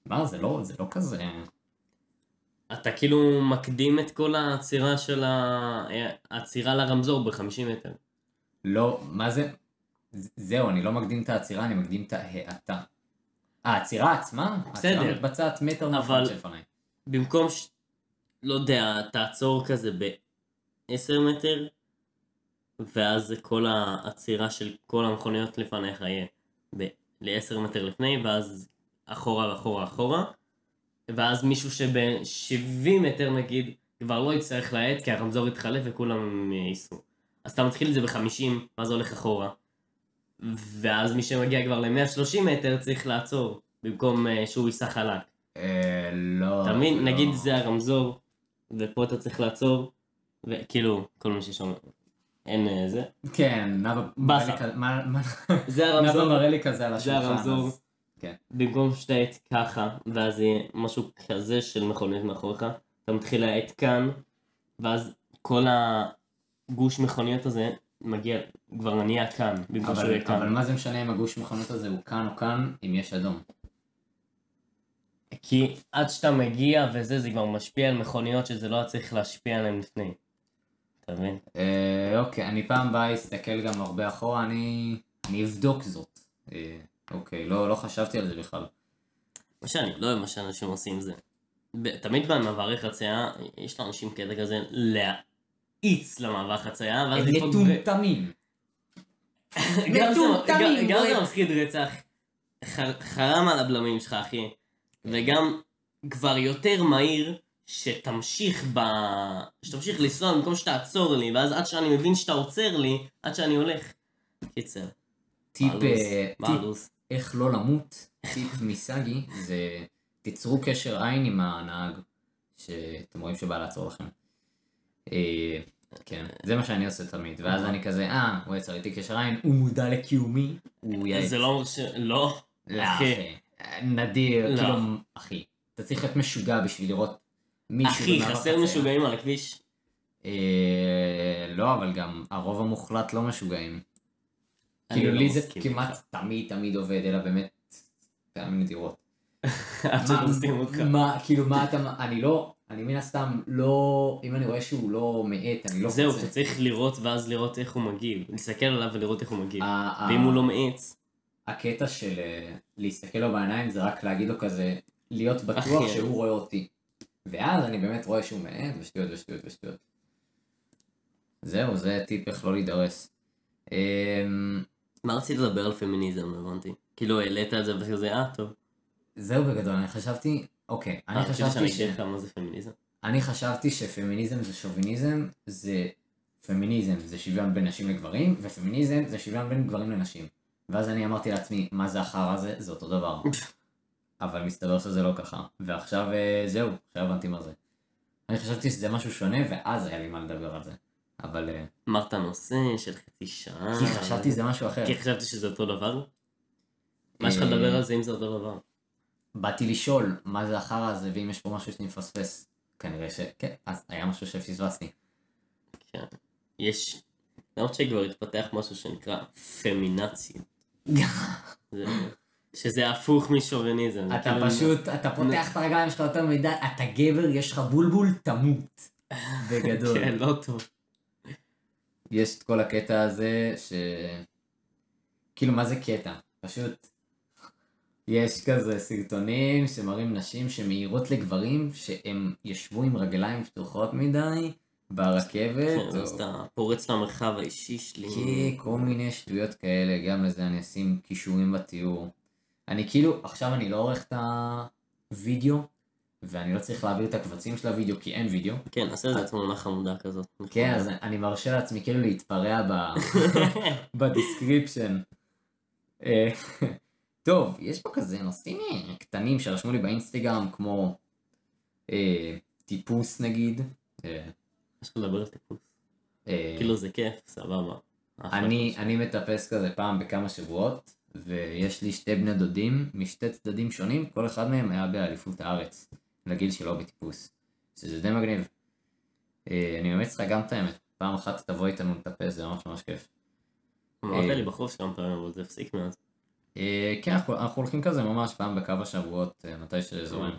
מה, זה לא, זה לא כזה... אתה כאילו מקדים את כל העצירה של ה... העצירה לרמזור ב-50 מטר. לא, מה זה? זהו, אני לא מקדים את העצירה, אני מקדים את ההאטה. העצירה עצמה? בסדר. העצירה מתבצעת מטר מהפרט שלפניי. במקום ש... לא יודע, תעצור כזה ב-10 מטר, ואז כל העצירה של כל המכוניות לפניך יהיה ל-10 מטר לפני, ואז אחורה ואחורה אחורה, ואז מישהו שב-70 מטר נגיד, כבר לא יצטרך להאט כי הרמזור יתחלף וכולם ייסעו. אז אתה מתחיל את זה ב-50, ואז הולך אחורה, ואז מי שמגיע כבר ל-130 מטר צריך לעצור, במקום אה, שהוא ייסע חלק. אה, לא. אתה מבין? לא. נגיד זה הרמזור, ופה אתה צריך לעצור, וכאילו, כל מי ששומע, אין אה, זה. כן, באסה. מראה לי כזה- זה הרמזור, על זה השולחן. הרמזור. אז- כן. במקום שתעט ככה, ואז יהיה משהו כזה של מכונית מאחוריך, אתה מתחיל להאט כאן, ואז כל הגוש מכוניות הזה מגיע, כבר נהיה כאן, במקום שהוא אבל, יהיה כאן. אבל מה זה משנה אם הגוש מכונות הזה הוא כאן או כאן, אם יש אדום? כי עד שאתה מגיע וזה, זה כבר משפיע על מכוניות שזה לא היה צריך להשפיע עליהן לפני. אתה מבין? אה, אוקיי, אני פעם באה אסתכל גם הרבה אחורה, אני, אני אבדוק זאת. אה, אוקיי, לא, לא חשבתי על זה בכלל. מה שאני לא אוהב מה שאנשים עושים זה, תמיד במעברי חצייה, יש לאנשים קטע כזה להאיץ למעבר חצייה, ואז הם מטומטמים. מטומטמים, גם-. זה מפחיד רצח. חרם על הבלמים שלך, אחי. וגם כבר יותר מהיר שתמשיך ב... שתמשיך לנסוע במקום שתעצור לי, ואז עד שאני מבין שאתה עוצר לי, עד שאני הולך. קיצר. טיפ, הלו"ז? אה, טיפ הלו"ז? איך לא למות, טיפ מסגי, זה תיצרו קשר עין עם הנהג, שאתם רואים שבא לעצור לכם. אה, כן, זה מה שאני עושה תמיד, ואז אני כזה, אה, הוא יצר איתי קשר עין, הוא מודע לקיומי, הוא יעץ. זה לא אומר ש... לא. לא, אחי. נדיר, לא. כאילו, אחי, אתה צריך להיות משוגע בשביל לראות אחי, חסר. משוגעים על הכביש. אה, לא, אבל גם הרוב המוחלט לא משוגעים. כאילו לא לי זה מסכים כמעט איתך. תמיד תמיד עובד, אלא באמת פעמים נדירות. עד מה- שתופסים אותך. מה, כאילו מה אתה, אני לא, אני מן הסתם לא, אם אני רואה שהוא לא מאט, אני לא זהו. אתה צריך לראות ואז לראות איך הוא מגיב. להסתכל עליו ולראות איך הוא מגיב. ה- ה- ואם הוא לא מאיץ, הקטע של אה, להסתכל לו בעיניים זה רק להגיד לו כזה, להיות בטוח. שהוא רואה אותי. ואז אני באמת רואה שהוא מאט, ושטויות ושטויות ושטויות. זהו, זה טיפ איך לא להידרס. אמ, מה רצית לדבר על פמיניזם, הבנתי. כאילו העלית את זה וכזה, אה, טוב. זהו בגדול, אני חשבתי, אוקיי, אני אה, חשבתי ש... מה זה פמיניזם. אני חשבתי שפמיניזם זה שוביניזם, זה פמיניזם זה שוויון בין נשים לגברים, ופמיניזם זה שוויון בין גברים לנשים. ואז אני אמרתי לעצמי, מה זה החרא הזה? זה אותו דבר. אבל מסתבר שזה לא ככה. ועכשיו אה, זהו, עכשיו הבנתי מה זה. אני חשבתי שזה משהו שונה, ואז היה לי מה לדבר על זה. אבל... אה, אמרת נושא של חצי שעה. כי חשבתי שזה משהו אחר. כי חשבתי שזה אותו דבר? מה יש לך אה, לדבר על זה אם זה אותו דבר? באתי לשאול מה זה החרא הזה, ואם יש פה משהו שאני מפספס. כנראה ש... כן, אז היה משהו שפספסתי. כן. יש... למרות שכבר התפתח משהו שנקרא פמינציה. זה- שזה הפוך משוביניזם. אתה כאילו- פשוט, אתה פותח את הרגליים שלך יותר מדי, אתה גבר, יש לך בולבול, תמות. בגדול. כן, לא טוב. יש את כל הקטע הזה ש... כאילו, מה זה קטע? פשוט... יש כזה סרטונים שמראים נשים שמעירות לגברים שהם ישבו עם רגליים פתוחות מדי ברכבת. כן, אז אתה פורץ למרחב האישי שלי. כי כל מיני שטויות כאלה, גם לזה אני אשים קישורים בתיאור. אני כאילו, עכשיו אני לא עורך את הווידאו, ואני לא צריך להעביר את הקבצים של הוידאו כי אין וידאו. כן, עשה איזה תמונה חמודה כזאת. כן, אז אני מרשה לעצמי כאילו להתפרע ב... ב description. אה, טוב, יש פה כזה נושאים אה, קטנים שרשמו לי באינסטגרם, כמו אה, טיפוס נגיד. יש לך לדבר על טיפוס. כאילו זה כיף, סבבה. אני מטפס כזה פעם בכמה שבועות, ויש לי שתי בני דודים משתי צדדים שונים, כל אחד מהם היה באליפות הארץ, לגיל שלו בטיפוס. שזה די מגניב. אה, אני ממליץ לך גם את האמת, פעם אחת תבוא איתנו לטפס, זה ממש ממש כיף. אמרת אה, לי בחוף כמה פעמים, אבל זה הפסיק מאז. אה, כן, אנחנו, הולכים כזה ממש פעם בכמה שבועות, אה, מתי שזורם.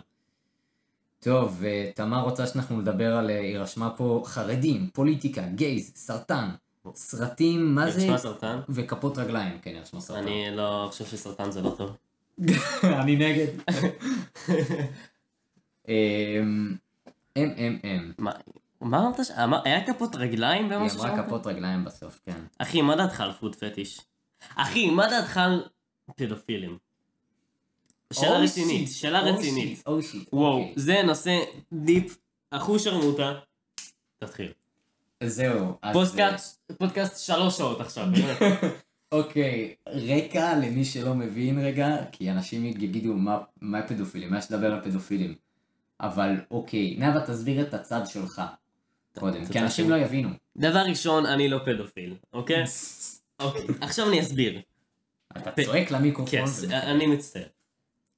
טוב, אה, תמר רוצה שאנחנו נדבר על, אה, היא רשמה פה חרדים, פוליטיקה, גייז, סרטן, סרטים, מה זה? נשמע סרטן? וכפות רגליים, כן, היא רשמה סרטן. אני לא חושב שסרטן זה לא טוב. אני נגד. אם אם אם. מה אמרת? ש- אמר- היה כפות רגליים במה היא ששמעת? אמרה כפות רגליים בסוף, כן. אחי, מה דעתך על פוד פטיש? אחי, מה דעתך על פדופילים? שאלה Oh, רצינית, שאלה oh, רצינית. oh, וואו, אוקיי. זה נושא דיפ, שרמוטה. תתחיל. זהו. אז, פודקאסט, שלוש שעות עכשיו. אה, אוקיי, רקע למי שלא מבין רגע, כי אנשים יגידו מה מה פדופילים, מה יש לדבר על פדופילים. אבל אוקיי, נאוה תסביר את הצד שלך. קודם, כי אנשים. לא יבינו. דבר ראשון, אני לא פדופיל, אוקיי? אוקיי, עכשיו אני אסביר. אתה צועק למיקרופון. כן, וזה- אני מצטער.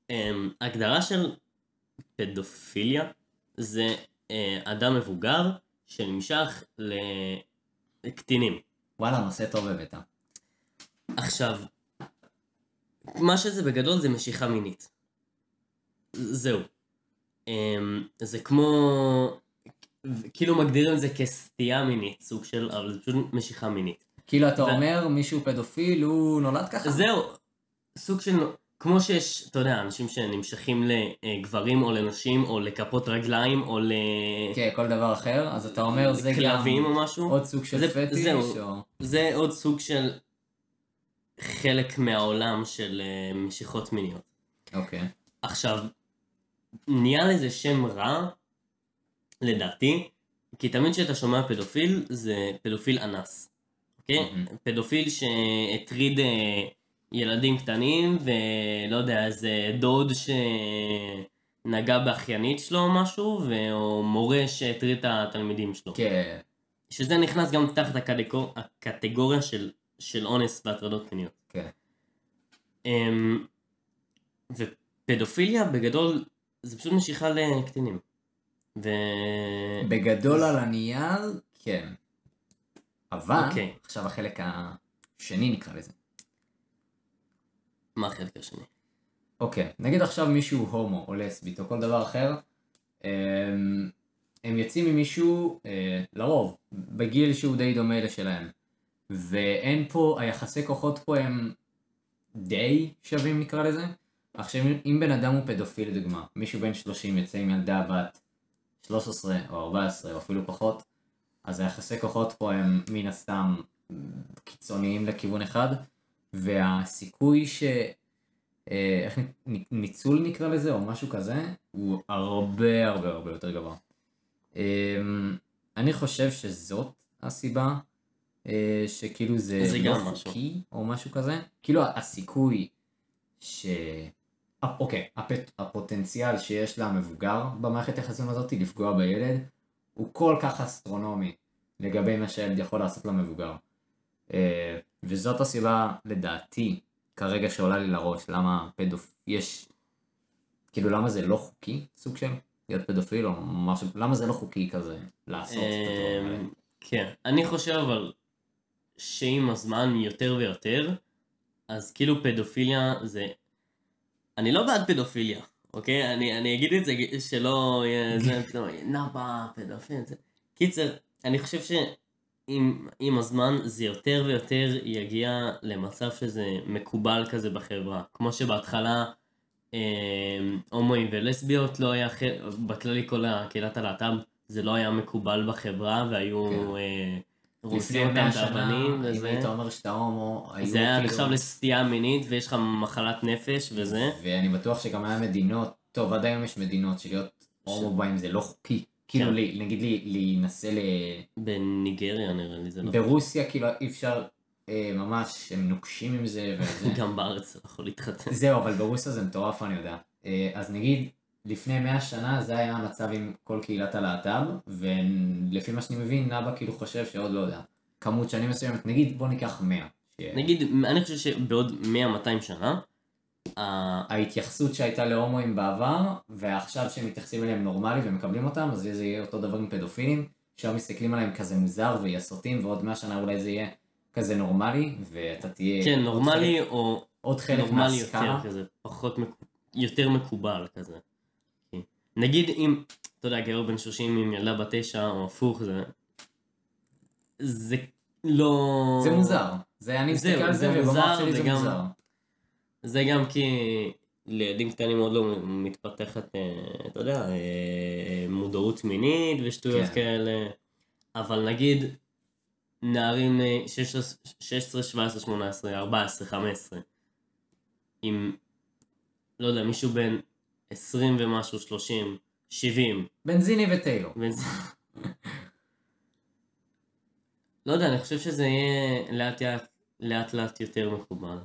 אמ, הגדרה של פדופיליה זה אה, אדם מבוגר שנמשך לקטינים. וואלה, נושא טוב הבאת. עכשיו, מה שזה בגדול זה משיכה מינית. זהו. אמ, זה כמו, כאילו מגדירים את זה כסטייה מינית, סוג של, אבל זה פשוט משיכה מינית. כאילו אתה ו- אומר מישהו פדופיל, הוא נולד ככה? זהו, סוג של, כמו שיש, אתה יודע, אנשים שנמשכים לגברים או לנשים, או לכפות רגליים, או כן, כל דבר אחר, אז אתה אומר זה גם לכלבים או משהו. עוד סוג של זה- פטיש, זהו. או... זה עוד סוג של חלק מהעולם של אה, משיכות מיניות. אוקיי. עכשיו, נהיה לזה שם רע, לדעתי, כי תמיד כשאתה שומע פדופיל, זה פדופיל אנס. אוקיי? מהמם. פדופיל שהטריד אה, ילדים קטנים, ולא יודע, איזה דוד שנגע באחיינית שלו או משהו, ו- או מורה שהטריד את התלמידים שלו. כן. שזה נכנס גם תחת הקטגור... הקטגוריה של, של אונס והטרדות מיניות. כן. אמ, ופדופיליה בגדול זה פשוט משיכה לקטינים. ו... בגדול על הנייר, כן. אבל, אוקיי. עכשיו החלק השני נקרא לזה. מה החלק השני? אוקיי, נגיד עכשיו מישהו הומו או לסבית או כל דבר אחר, אמ, הם יוצאים עם מישהו, אה, לרוב, בגיל שהוא די דומה לשלהם. ואין פה, היחסי כוחות פה הם די שווים נקרא לזה. עכשיו אם בן אדם הוא פדופיל לדוגמה, מישהו בן 30 יוצא עם ילדה בת 13 או 14 או אפילו פחות, אז היחסי כוחות פה הם מן הסתם קיצוניים לכיוון אחד, והסיכוי ש... אה, איך ניצול נקרא לזה או משהו כזה, הוא הרבה הרבה הרבה יותר גבוה. אמ, אני חושב שזאת הסיבה אה, שכאילו זה, זה לא משהו. חוקי או משהו כזה. כאילו הסיכוי ש... אוקיי, הפט... הפוטנציאל שיש למבוגר במערכת היחסים הזאת לפגוע בילד הוא כל כך אסטרונומי לגבי מה שהילד יכול לעשות למבוגר. אה, וזאת הסיבה לדעתי כרגע שעולה לי לראש למה פדופ... יש... כאילו למה זה לא חוקי סוג של להיות פדופיל או משהו, למה זה לא חוקי כזה לעשות את הדברים האלה. אמ, כן, אני חושב אבל שעם הזמן יותר ויותר, אז כאילו פדופיליה זה... אני לא בעד פדופיליה, אוקיי? אני, אני אגיד את זה שלא יהיה זה, פתאום, נאבה, פדופיל, זה... קיצר, אני חושב שעם עם הזמן זה יותר ויותר יגיע למצב שזה מקובל כזה בחברה. כמו שבהתחלה אה, הומואים ולסביות לא היה, ח- בכללי כל הקהילת הלהט"ב זה לא היה מקובל בחברה והיו כן. אה, רוסים אותם 100 את האבנים אם וזה. היית אומר שאתה הומו, היו זה היה כאילו- נחשב לסטייה מינית ויש לך מחלת נפש וזה. ואני בטוח שגם היה מדינות, טוב עד היום יש מדינות שלהיות הומו באים זה לא חוקי. כאילו, כן. נגיד להינשא ל... בניגריה נראה לי זה לא. ברוסיה, כאילו, אי אפשר, אה, ממש, הם נוקשים עם זה. גם בארץ אתה יכול להתחתן. זהו, אבל ברוסיה זה מטורף, אני יודע. אה, אז נגיד, לפני 100 שנה זה היה המצב עם כל קהילת הלהט"ב, ולפי מה שאני מבין, נאבה כאילו חושב שעוד לא יודע, כמות שנים מסוימת, נגיד בוא ניקח 100. ש- נגיד, אני חושב שבעוד 100-200 שנה, ההתייחסות שהייתה להומואים בעבר, ועכשיו שהם מתייחסים אליהם נורמלי ומקבלים אותם, אז זה יהיה אותו דבר עם פדופילים, שהיום מסתכלים עליהם כזה מוזר ויסוטים, ועוד 100 שנה אולי זה יהיה כזה נורמלי, ואתה תהיה... כן, נורמלי חלק- או עוד חלק נורמלי יותר מהסקאלה. כזה, פחות, מקו- יותר מקובל כזה. כן. נגיד אם, אתה יודע, גבר בן 30 עם ילדה בת 9 או הפוך, זה... זה לא... זה מוזר. זה, אני מסתכל על זה זה, ובמוח שלי זה וגם- מוזר. זה גם כי לילדים קטנים עוד לא מתפתחת, אה, אתה יודע, אה, מודעות מינית ושטויות כן. כאלה. אבל נגיד נערים אה, 16, 16, 17, 18, 14, 15, עם, לא יודע, מישהו בן 20 ומשהו, 30, 70, בנזיני וטיילור. בן... לא יודע, אני חושב שזה יהיה לאט לאט, לאט, לאט יותר מקובל.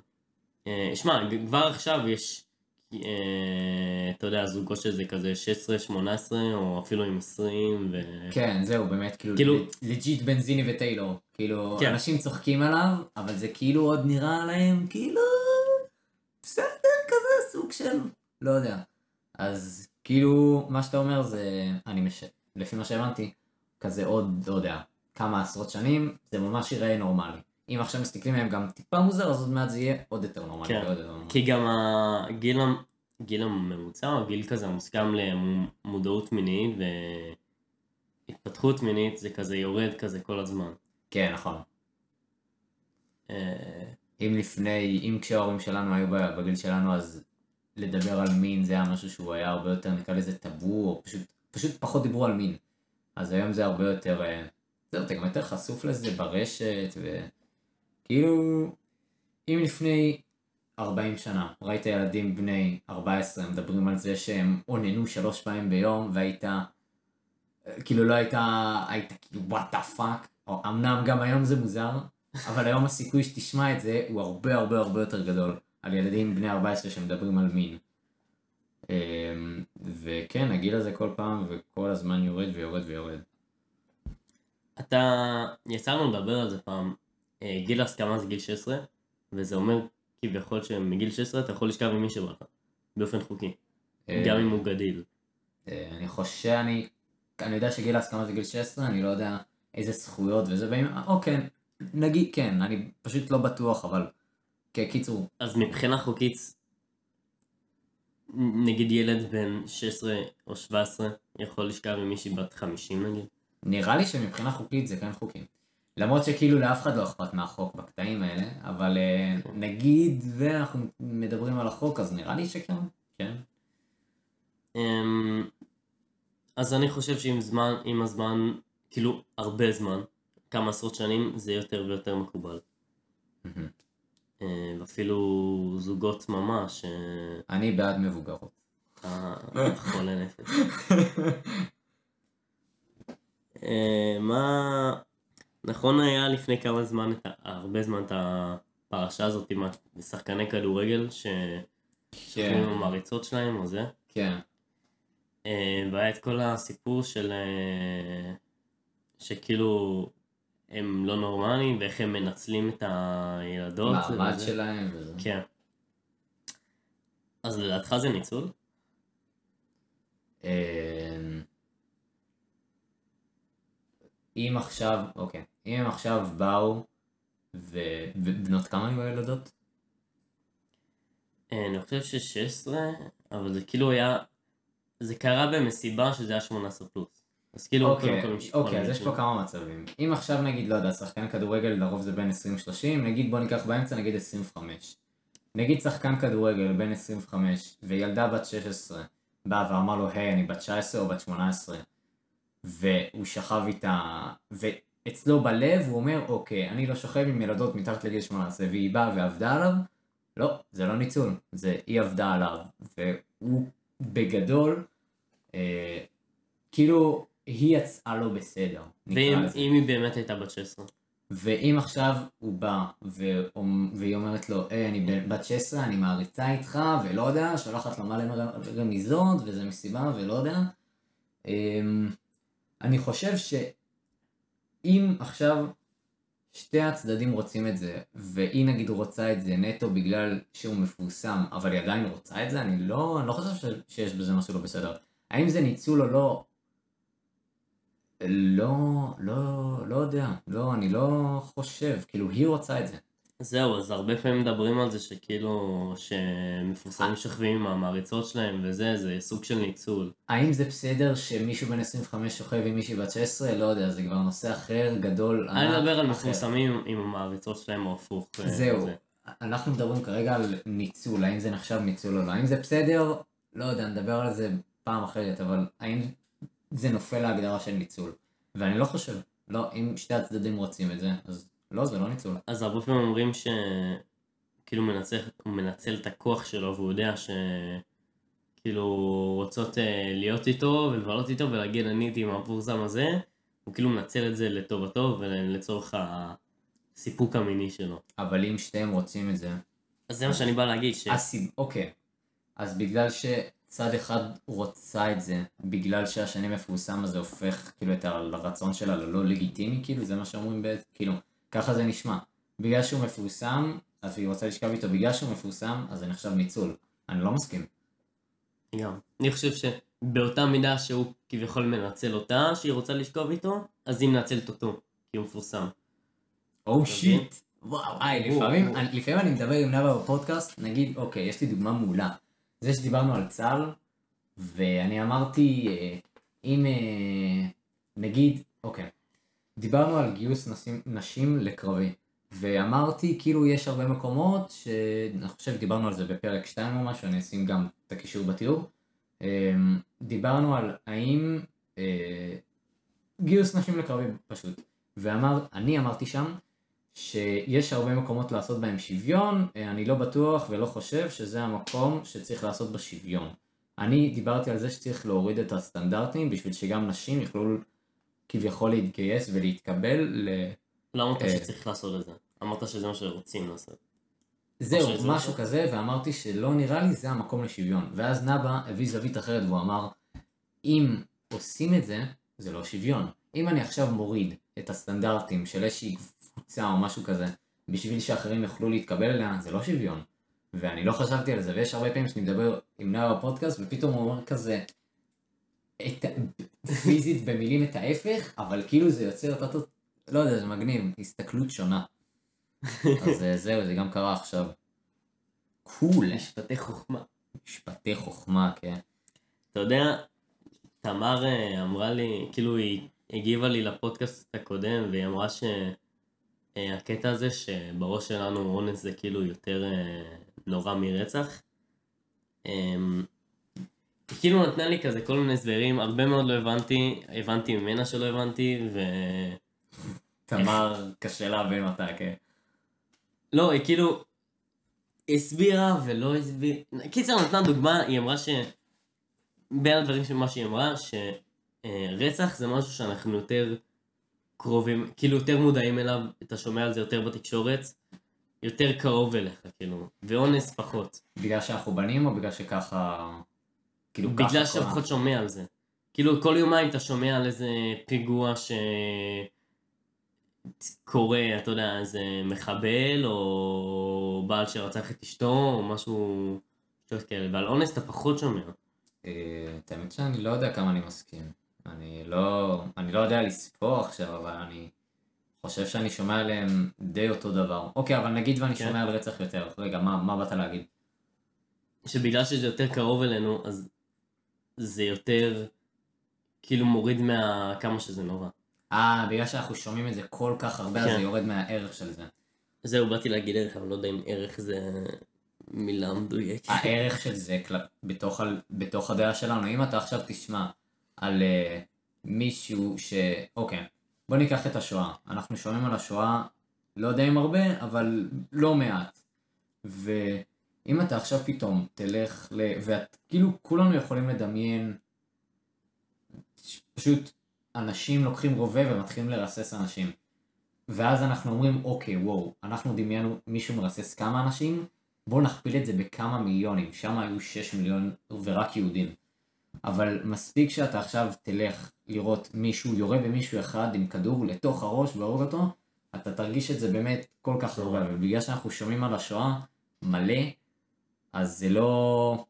אה, שמע, כבר עכשיו יש, אה, אתה יודע, זוגות שזה כזה 16, 18, או אפילו עם 20, ו... כן, זהו, באמת, כאילו, כאילו- legit בנזיני וטיילור. כאילו, כן. אנשים צוחקים עליו, אבל זה כאילו עוד נראה להם, כאילו, בסדר, כזה סוג של, לא יודע. אז כאילו, מה שאתה אומר זה, אני מש... לפי מה שהבנתי, כזה עוד, לא יודע, כמה עשרות שנים, זה ממש ייראה נורמלי. אם עכשיו מסתכלים עליהם גם טיפה מוזר, אז עוד מעט זה יהיה עוד יותר נורמלי. כן. כי גם הגיל, המ- גיל הממוצע, או גיל כזה המוסכם למודעות מינית והתפתחות מינית, זה כזה יורד כזה כל הזמן. כן, נכון. אה, אם לפני, אם כשההורים שלנו היו בגיל שלנו, אז לדבר על מין זה היה משהו שהוא היה הרבה יותר, נקרא לזה טאבו, או פשוט, פשוט פחות דיברו על מין. אז היום זה הרבה יותר, אה, זהו, אתה גם יותר חשוף לזה ברשת, וכאילו, אם לפני 40 שנה ראית ילדים בני 14 מדברים על זה שהם אוננו שלוש פעמים ביום, והיית, כאילו לא היית, היית כאילו what the fuck, אמנם גם היום זה מוזר, אבל היום הסיכוי שתשמע את זה הוא הרבה הרבה הרבה יותר גדול על ילדים בני 14 שמדברים על מין. אמ, וכן, הגיל הזה כל פעם וכל הזמן יורד ויורד ויורד. אתה, יצא לנו לדבר על זה פעם, גיל ההסכמה זה גיל 16, וזה אומר כביכול שמגיל 16 אתה יכול לשכב עם מי שבא לך, באופן חוקי, גם אם הוא גדיל. אה, אני חושב, אני, אני יודע שגיל ההסכמה זה גיל 16, אני לא יודע איזה זכויות וזה, ואם, אוקיי, נגיד כן, אני פשוט לא בטוח, אבל כקיצור, אז מבחינה חוקית, נגיד ילד בן 16 או 17 יכול לשכב עם מישהי בת 50 נגיד? נראה לי שמבחינה חוקית זה כן חוקי. למרות שכאילו לאף אחד לא אכפת מהחוק בקטעים האלה, אבל אה, נגיד ואנחנו מדברים על החוק, אז נראה לי שכן, כן. אמ, אז אני חושב שעם זמן, עם הזמן, כאילו הרבה זמן, כמה עשרות שנים, זה יותר ויותר מקובל. אה, ואפילו זוגות ממש, אה, אני בעד מבוגרות. אה, חולה נפש. מה... נכון היה לפני כמה זמן, הרבה זמן, את הפרשה הזאת עם השחקני כדורגל, ששחררו עם המעריצות שלהם או זה. כן. אה, והיה את כל הסיפור של... אה, שכאילו הם לא נורמליים ואיך הם מנצלים את הילדות. מעמד. שלהם וזה. כן. אז לדעתך זה ניצול? אמ, אם עכשיו, אוקיי, אם הם עכשיו באו, ובנות כמה היו הילדות? אה, אני חושב ש-16, אבל זה כאילו היה... זה קרה במסיבה שזה היה 18 פלוס. אז כאילו, אוקיי, אוקיי, אז יש. פה כמה מצבים. אם עכשיו נגיד, לא יודע, שחקן כדורגל לרוב זה בין 20-30, נגיד בוא ניקח באמצע נגיד 25. נגיד שחקן כדורגל בן 25 וילדה בת 16 באה ואמר לו, היי, אני בת 19 או בת 18, והוא שכב איתה, ואצלו בלב הוא אומר, אוקיי, אני לא שוכב עם ילדות מתחת לגיל 18, והיא באה ועבדה עליו, לא, זה לא ניצול, זה היא עבדה עליו, והוא בגדול, אה, כאילו, היא יצאה לא בסדר, ואם היא באמת הייתה בת 16. ואם עכשיו הוא בא והיא אומרת לו, היי, אני בן- בת 16, אני מעריצה איתך, ולא יודע, שולחת לו מלא רמיזות, וזה מסיבה, ולא יודע. אמ, אני חושב שאם עכשיו שתי הצדדים רוצים את זה, והיא נגיד רוצה את זה נטו בגלל שהוא מפורסם, אבל היא עדיין רוצה את זה, אני לא, אני לא חושב ש- שיש בזה משהו לא בסדר. האם זה ניצול או לא? לא, לא, לא יודע, לא, אני לא חושב, כאילו היא רוצה את זה. זהו, אז הרבה פעמים מדברים על זה שכאילו, שמפורסמים שוכבים עם המעריצות שלהם וזה, זה סוג של ניצול. האם זה בסדר שמישהו בן 25 שוכב עם מישהי בת 16? לא יודע, זה כבר נושא אחר, גדול, אני מדבר על. מפורסמים עם המעריצות שלהם או הפוך. אה, זהו, זה. אנחנו מדברים כרגע על ניצול, האם זה נחשב ניצול או לא, האם זה בסדר? לא יודע, נדבר על זה פעם אחרת, אבל האם זה נופל להגדרה של ניצול? ואני לא חושב, לא, אם שתי הצדדים רוצים את זה, אז לא, זה לא ניצול. אז הרבה פעמים אומרים שכאילו מנצל, הוא מנצל את הכוח שלו והוא יודע שכאילו רוצות אה, להיות איתו ולבלות איתו ולהגיד אני הייתי עם המפורסם הזה, הוא כאילו מנצל את זה לטובתו ולצורך הסיפוק המיני שלו. אבל אם שתיהם רוצים את זה, אז זה מה שאני בא להגיד, ש... הסיב... אוקיי. אז בגלל שצד אחד רוצה את זה, בגלל שהשני מפורסם, אז זה הופך כאילו את הרצון שלה ללא לגיטימי, כאילו, זה מה שאומרים בעצם, כאילו, ככה זה נשמע. בגלל שהוא מפורסם, אז היא רוצה לשכב איתו, בגלל שהוא מפורסם, אז זה נחשב ניצול. אני לא מסכים. גם. אני חושב שבאותה מידה שהוא כביכול מנצל אותה, שהיא רוצה לשכב איתו, אז היא מנצלת אותו, כי הוא מפורסם. או אתה שיט. וואו, היי, לפעמים, לפעמים אני מדבר עם נאוה בפודקאסט, נגיד, אוקיי, יש לי דוגמה מעולה. זה שדיברנו על צה"ל, ואני אמרתי, אה, אם אה, נגיד, אוקיי, דיברנו על גיוס נשים, נשים לקרבי, ואמרתי, כאילו יש הרבה מקומות, שאני חושב דיברנו על זה בפרק 2 או משהו, אני אשים גם את הקישור בתיאור. אה, דיברנו על האם אה, גיוס נשים לקרבי פשוט. ואמר, אני אמרתי שם, שיש הרבה מקומות לעשות בהם שוויון, אה, אני לא בטוח ולא חושב שזה המקום שצריך לעשות בשוויון. אני דיברתי על זה שצריך להוריד את הסטנדרטים בשביל שגם נשים יוכלו כביכול להתגייס ולהתקבל ל... לא אמרת אה. שצריך לעשות את זה. אמרת שזה מה שרוצים לעשות. זהו, משהו זה. כזה, ואמרתי שלא נראה לי זה המקום לשוויון. ואז נבא הביא זווית אחרת והוא אמר, אם עושים את זה, זה לא שוויון. אם אני עכשיו מוריד את הסטנדרטים של איזושהי קבוצה או משהו כזה, בשביל שאחרים יוכלו להתקבל אליה, זה לא שוויון. ואני לא חשבתי על זה, ויש הרבה פעמים שאני מדבר עם נאוה בפודקאסט, ופתאום הוא אומר כזה, את, פיזית במילים את ההפך, אבל כאילו זה יוצר את אותו, לא יודע, זה מגניב, הסתכלות שונה. אז אה, זהו, זה גם קרה עכשיו. קול. משפטי חוכמה. משפטי חוכמה, כן. אתה יודע, תמר אה, אמרה לי, כאילו היא הגיבה לי לפודקאסט הקודם, והיא אמרה שהקטע הזה שבראש שלנו אונס זה כאילו יותר אה, נורא מרצח. היא כאילו נתנה לי כזה כל מיני הסברים, הרבה מאוד לא הבנתי, הבנתי ממנה שלא הבנתי, ו... תמר, קשה להבין אותה, כן. לא, היא כאילו הסבירה ולא הסבירה. קיצר, נתנה דוגמה, היא אמרה ש... בין הדברים של מה שהיא אמרה, שרצח זה משהו שאנחנו יותר קרובים, כאילו יותר מודעים אליו, אתה שומע על זה יותר בתקשורת, יותר קרוב אליך, כאילו, ואונס פחות. בגלל שאנחנו בנים או בגלל שככה... כאילו ככה בגלל ה- פחות שומע על זה. כאילו כל יומיים אתה שומע על איזה פיגוע ש... קורה, אתה יודע, איזה מחבל, או בעל שרצח את אשתו, או משהו, שטויות כאלה, ועל אונס אתה פחות שומע. אה, את האמת שאני לא יודע כמה אני מסכים. אני לא, אני לא יודע לספור עכשיו, אבל אני חושב שאני שומע עליהם די אותו דבר. אוקיי, אבל נגיד ואני כן. שומע על רצח יותר. רגע, מה, מה באת להגיד? שבגלל שזה יותר קרוב אלינו, אז זה יותר, כאילו מוריד מה... כמה שזה נורא. אה, בגלל שאנחנו שומעים את זה כל כך הרבה, אז כן. זה יורד מהערך של זה. זהו, באתי להגיד ערך, אבל לא יודע אם ערך זה מילה מדויקת. הערך של זה כל... בתוך, ה... בתוך הדעה שלנו. אם אתה עכשיו תשמע על uh, מישהו ש... אוקיי, בוא ניקח את השואה. אנחנו שומעים על השואה, לא יודע אם הרבה, אבל לא מעט. ואם אתה עכשיו פתאום תלך ל... ואת... כאילו כולנו יכולים לדמיין פשוט אנשים לוקחים רובה ומתחילים לרסס אנשים. ואז אנחנו אומרים, אוקיי, וואו, אנחנו דמיינו מישהו מרסס כמה אנשים, בואו נכפיל את זה בכמה מיליונים, שם היו 6 מיליון ורק יהודים. אבל מספיק שאתה עכשיו תלך לראות מישהו יורה במישהו אחד עם כדור לתוך הראש והורג אותו, אתה תרגיש את זה באמת כל כך הרבה, ובגלל שאנחנו שומעים על השואה מלא, אז זה לא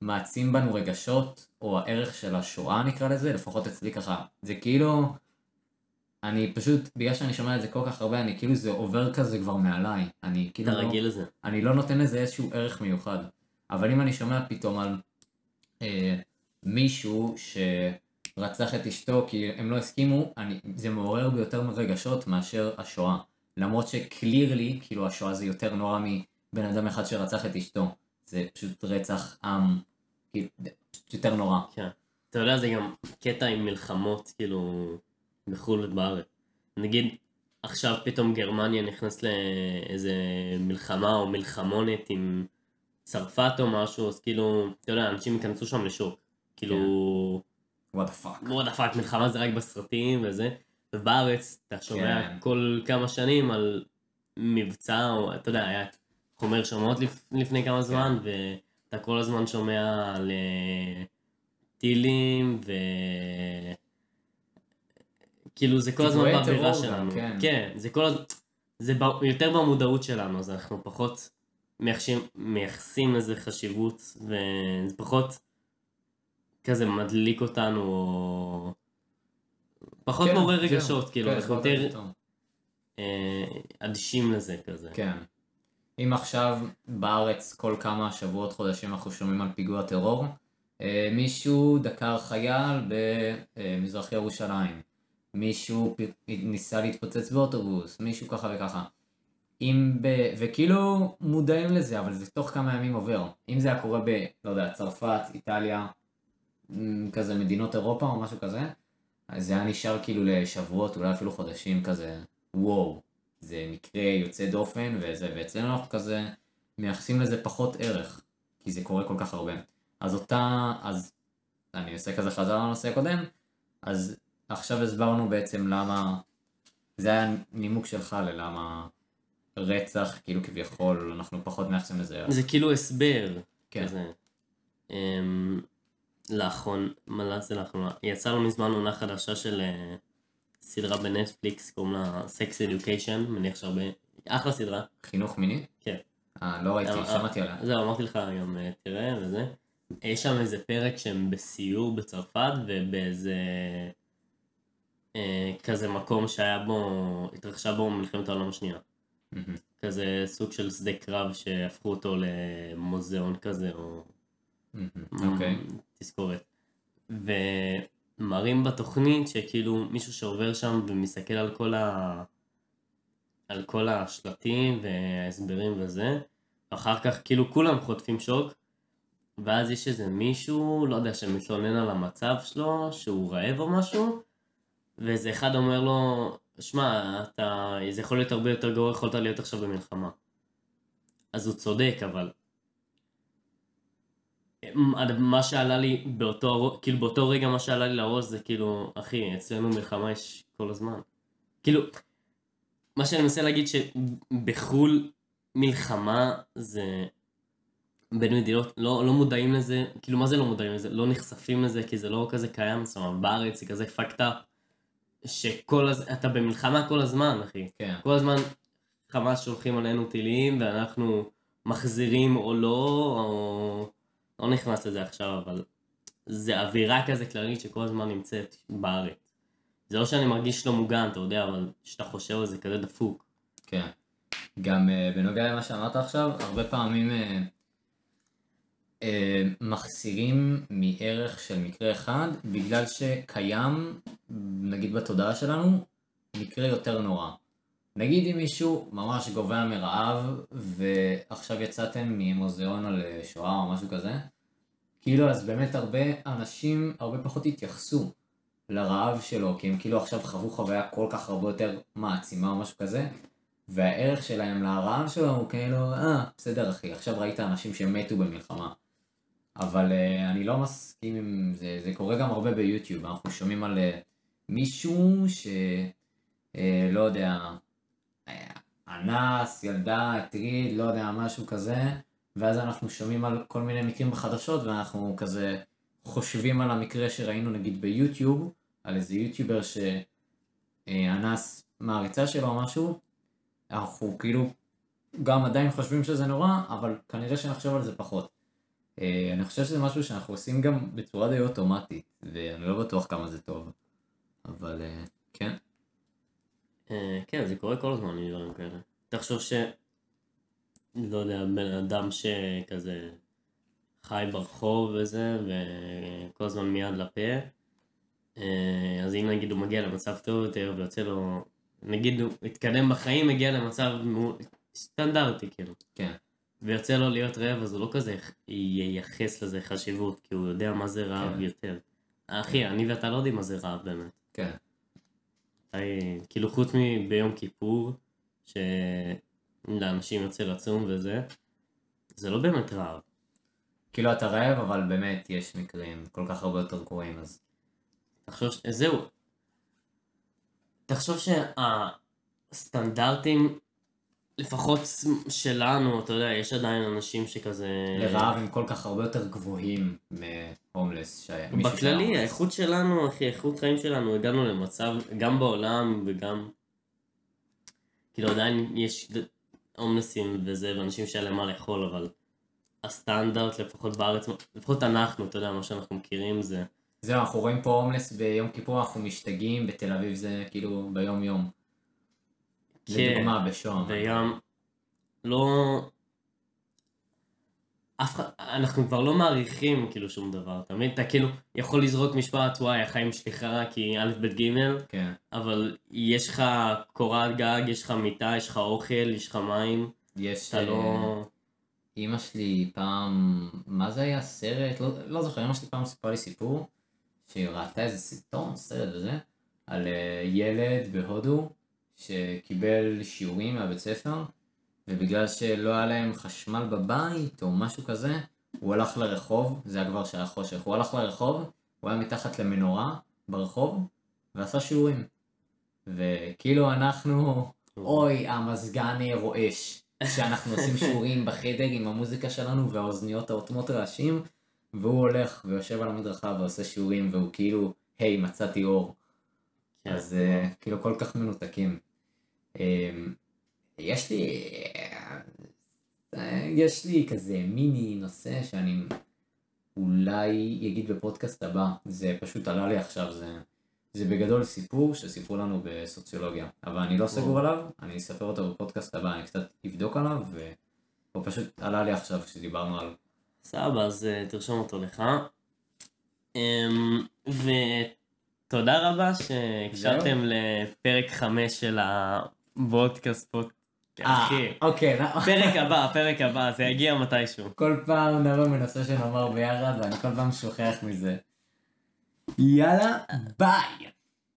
מעצים בנו רגשות, או הערך של השואה נקרא לזה, לפחות אצלי ככה, זה כאילו, אני פשוט, בגלל שאני שומע את זה כל כך הרבה, אני כאילו זה עובר כזה כבר מעליי, אני כאילו אתה לא, רגיל לזה. אני לא נותן לזה איזשהו ערך מיוחד, אבל אם אני שומע פתאום על אה, מישהו שרצח את אשתו כי הם לא הסכימו, אני, זה מעורר בי יותר רגשות מאשר השואה. למרות ש clearly, כאילו השואה זה יותר נורא מבן אדם אחד שרצח את אשתו. זה פשוט רצח עם, כאילו, פשוט יותר נורא. כן. אתה יודע, זה גם קטע עם מלחמות, כאילו, בחו"ל ובארץ. נגיד, עכשיו פתאום גרמניה נכנס לאיזה מלחמה או מלחמונת עם צרפת או משהו, אז כאילו, אתה יודע, אנשים ייכנסו שם לשוק. כאילו, what the fuck. What the fuck, מלחמה זה רק בסרטים וזה. ובארץ אתה שומע כן. כל כמה שנים על מבצע, או אתה יודע, היה את חומר שמות לפ, לפני כמה זמן, ואתה כל הזמן שומע על אה, טילים, ו... כאילו זה כל הזמן באווירה שלנו. כן. כן, זה כל הזמן, זה ב- יותר במודעות שלנו, אז אנחנו פחות מייחשים, מייחסים לזה חשיבות, וזה פחות כזה מדליק אותנו, או... פחות כן, מעורר. רגשות, כאילו, כן, אנחנו יותר. אה, אדישים לזה כזה. כן. אם עכשיו בארץ כל כמה שבועות, חודשים אנחנו שומעים על פיגוע טרור, אה, מישהו דקר חייל במזרח ירושלים, מישהו ניסה להתפוצץ באוטובוס, מישהו ככה וככה. אם ב... וכאילו מודעים לזה, אבל זה תוך כמה ימים עובר. אם זה היה קורה ב... לא יודע, צרפת, איטליה, כזה מדינות אירופה או משהו כזה, אז זה היה נשאר כאילו לשבועות, אולי אפילו חודשים כזה, וואו, זה מקרה יוצא דופן וזה, ואצלנו אנחנו כזה מייחסים לזה פחות ערך, כי זה קורה כל כך הרבה. אז אותה, אז אני עושה כזה חזרה לנושא הקודם, אז עכשיו הסברנו בעצם למה, זה היה נימוק שלך ללמה רצח, כאילו כביכול, אנחנו פחות מייחסים לזה ערך. זה כאילו הסבר. כן. כזה. אמ, לאחרון, מה זה לאחרונה? יצא לא מזמן עונה חדשה של אה, סדרה בנטפליקס, קוראים לה Sex Education, מניח שהרבה... אחלה סדרה. חינוך מיני? כן. אה, לא ראיתי, אה, שמעתי עליה. זהו, אמרתי לך גם אה, תראה וזה. יש שם איזה פרק שהם בסיור בצרפת ובאיזה אה, כזה מקום שהיה בו, התרחשה בו מלחמת העולם השנייה. כזה סוג של שדה קרב שהפכו אותו למוזיאון כזה או. אוקיי. תזכורת. ומראים בתוכנית שכאילו מישהו שעובר שם ומסתכל על כל ה... על כל השלטים וההסברים וזה, ואחר כך כאילו כולם חוטפים שוק, ואז יש איזה מישהו, לא יודע, שמתלונן על המצב שלו, שהוא רעב או משהו, ואיזה אחד אומר לו, שמע, אתה, זה יכול להיות הרבה יותר גרוע, יכולת להיות עכשיו במלחמה. אז הוא צודק, אבל מה שעלה לי באותו, כאילו באותו רגע מה שעלה לי לראש זה כאילו, אחי, אצלנו מלחמה יש כל הזמן. כאילו, מה שאני מנסה להגיד שבחו"ל מלחמה זה בין מדינות, לא, לא מודעים לזה, כאילו מה זה לא מודעים לזה? לא נחשפים לזה כי זה לא כזה קיים, זאת אומרת בארץ זה כזה fucked up, שכל הז... אתה במלחמה כל הזמן, אחי. כן. כל הזמן חמאס שולחים עלינו טילים ואנחנו מחזירים או לא, או... לא נכנס לזה עכשיו, אבל זה אווירה כזה כללית שכל הזמן נמצאת בארץ. זה לא שאני מרגיש לא מוגן, אתה יודע, אבל כשאתה חושב על זה כזה דפוק. כן. גם uh, בנוגע למה שאמרת עכשיו, הרבה פעמים uh, uh, מחסירים מערך של מקרה אחד, בגלל שקיים, נגיד בתודעה שלנו, מקרה יותר נורא. נגיד אם מישהו ממש גובע מרעב, ועכשיו יצאתם ממוזיאון על אה, שואה או משהו כזה, כאילו אז באמת הרבה אנשים הרבה פחות התייחסו לרעב שלו, כי הם כאילו עכשיו חוו חוויה כל כך הרבה יותר מעצימה או משהו כזה, והערך שלהם לרעב שלו הוא כאילו, אה, בסדר אחי, עכשיו ראית אנשים שמתו במלחמה. אבל אה, אני לא מסכים עם זה, זה קורה גם הרבה ביוטיוב, אנחנו שומעים על אה, מישהו ש... אה, לא יודע, אנס, ילדה, הטריד, לא יודע, משהו כזה, ואז אנחנו שומעים על כל מיני מקרים בחדשות, ואנחנו כזה חושבים על המקרה שראינו נגיד ביוטיוב, על איזה יוטיובר שאנס מעריצה שלו או משהו, אנחנו כאילו גם עדיין חושבים שזה נורא, אבל כנראה שנחשוב על זה פחות. אה, אני חושב שזה משהו שאנחנו עושים גם בצורה די אוטומטית, ואני לא בטוח כמה זה טוב. אבל אה, כן. אה, כן, זה קורה כל הזמן עם דברים כאלה. תחשוב ש... לא יודע, בן אדם שכזה חי ברחוב וזה, וכל הזמן מיד לפה, אה, אז אם נגיד הוא מגיע למצב טוב יותר ויוצא לו, נגיד הוא התקדם בחיים, מגיע למצב סטנדרטי כאילו, כן. ויוצא לו להיות רעב, אז הוא לא כזה ייחס לזה חשיבות, כי הוא יודע מה זה רעב כן. יותר. אחי, אני ואתה לא יודעים מה זה רעב באמת. כן. היי, כאילו חוץ מביום כיפור, שלאנשים יוצא לצום וזה, זה לא באמת רעב. כאילו אתה רעב, אבל באמת יש מקרים כל כך הרבה יותר גרועים, אז תחשוב, ש... זהו. תחשוב שהסטנדרטים, לפחות שלנו, אתה יודע, יש עדיין אנשים שכזה... לרעב הם כל כך הרבה יותר גבוהים מהומלס. ש- מישהו בכללי, שהיה. האיכות שלנו, אחי, האיכות חיים שלנו, הגענו למצב, גם בעולם וגם... כאילו עדיין יש הומלסים וזה, ואנשים שאין להם מה לאכול, אבל הסטנדרט, לפחות בארץ, לפחות אנחנו, אתה יודע, מה שאנחנו מכירים זה... זהו, אנחנו רואים פה הומלס ביום כיפור, אנחנו משתגעים, בתל אביב זה כאילו ביום יום. כן, לדוגמה, בשוהם. וגם לא... אף אחד, אנחנו כבר לא מעריכים כאילו שום דבר, אתה מבין? אתה כאילו יכול לזרוק משפט, וואי, החיים שלי חרא כי א', ב', ג', כן. אבל יש לך קורת גג, יש לך מיטה, יש לך אוכל, יש לך מים, יש... אתה לא... אימא שלי פעם, מה זה היה? סרט? לא, לא זוכר, אימא שלי פעם סיפרה לי סיפור, שהיא ראתה איזה סרטון, סרט וזה, על אה, ילד בהודו שקיבל שיעורים מהבית ספר, ובגלל שלא היה להם חשמל בבית או משהו כזה, הוא הלך לרחוב, זה היה כבר שהיה חושך, הוא הלך לרחוב, הוא היה מתחת למנורה ברחוב, ועשה שיעורים. וכאילו אנחנו, אוי, המזגן רועש. שאנחנו עושים שיעורים בחדר עם המוזיקה שלנו והאוזניות האוטמות רעשים, והוא הולך ויושב על המדרכה ועושה שיעורים והוא כאילו, היי, מצאתי אור. כן. אז אה, כאילו כל כך מנותקים. אה, יש לי, אה, יש לי כזה מיני נושא שאני אולי אגיד בפודקאסט הבא, זה פשוט עלה לי עכשיו, זה, זה בגדול סיפור שסיפרו לנו בסוציולוגיה, אבל אני לא סגור עליו, אני אספר אותו בפודקאסט הבא, אני קצת אבדוק עליו, והוא פשוט עלה לי עכשיו כשדיברנו על... סבבה, אז אה, תרשום אותו לך. אמ, ותודה רבה שהקשבתם לפרק 5 של הפודקאסט פוד... אחי, אוקיי, פרק הבא, פרק הבא, זה יגיע מתישהו. כל פעם נבוא מנושא שנאמר ביחד, ואני כל פעם שוכח מזה. יאללה, ביי!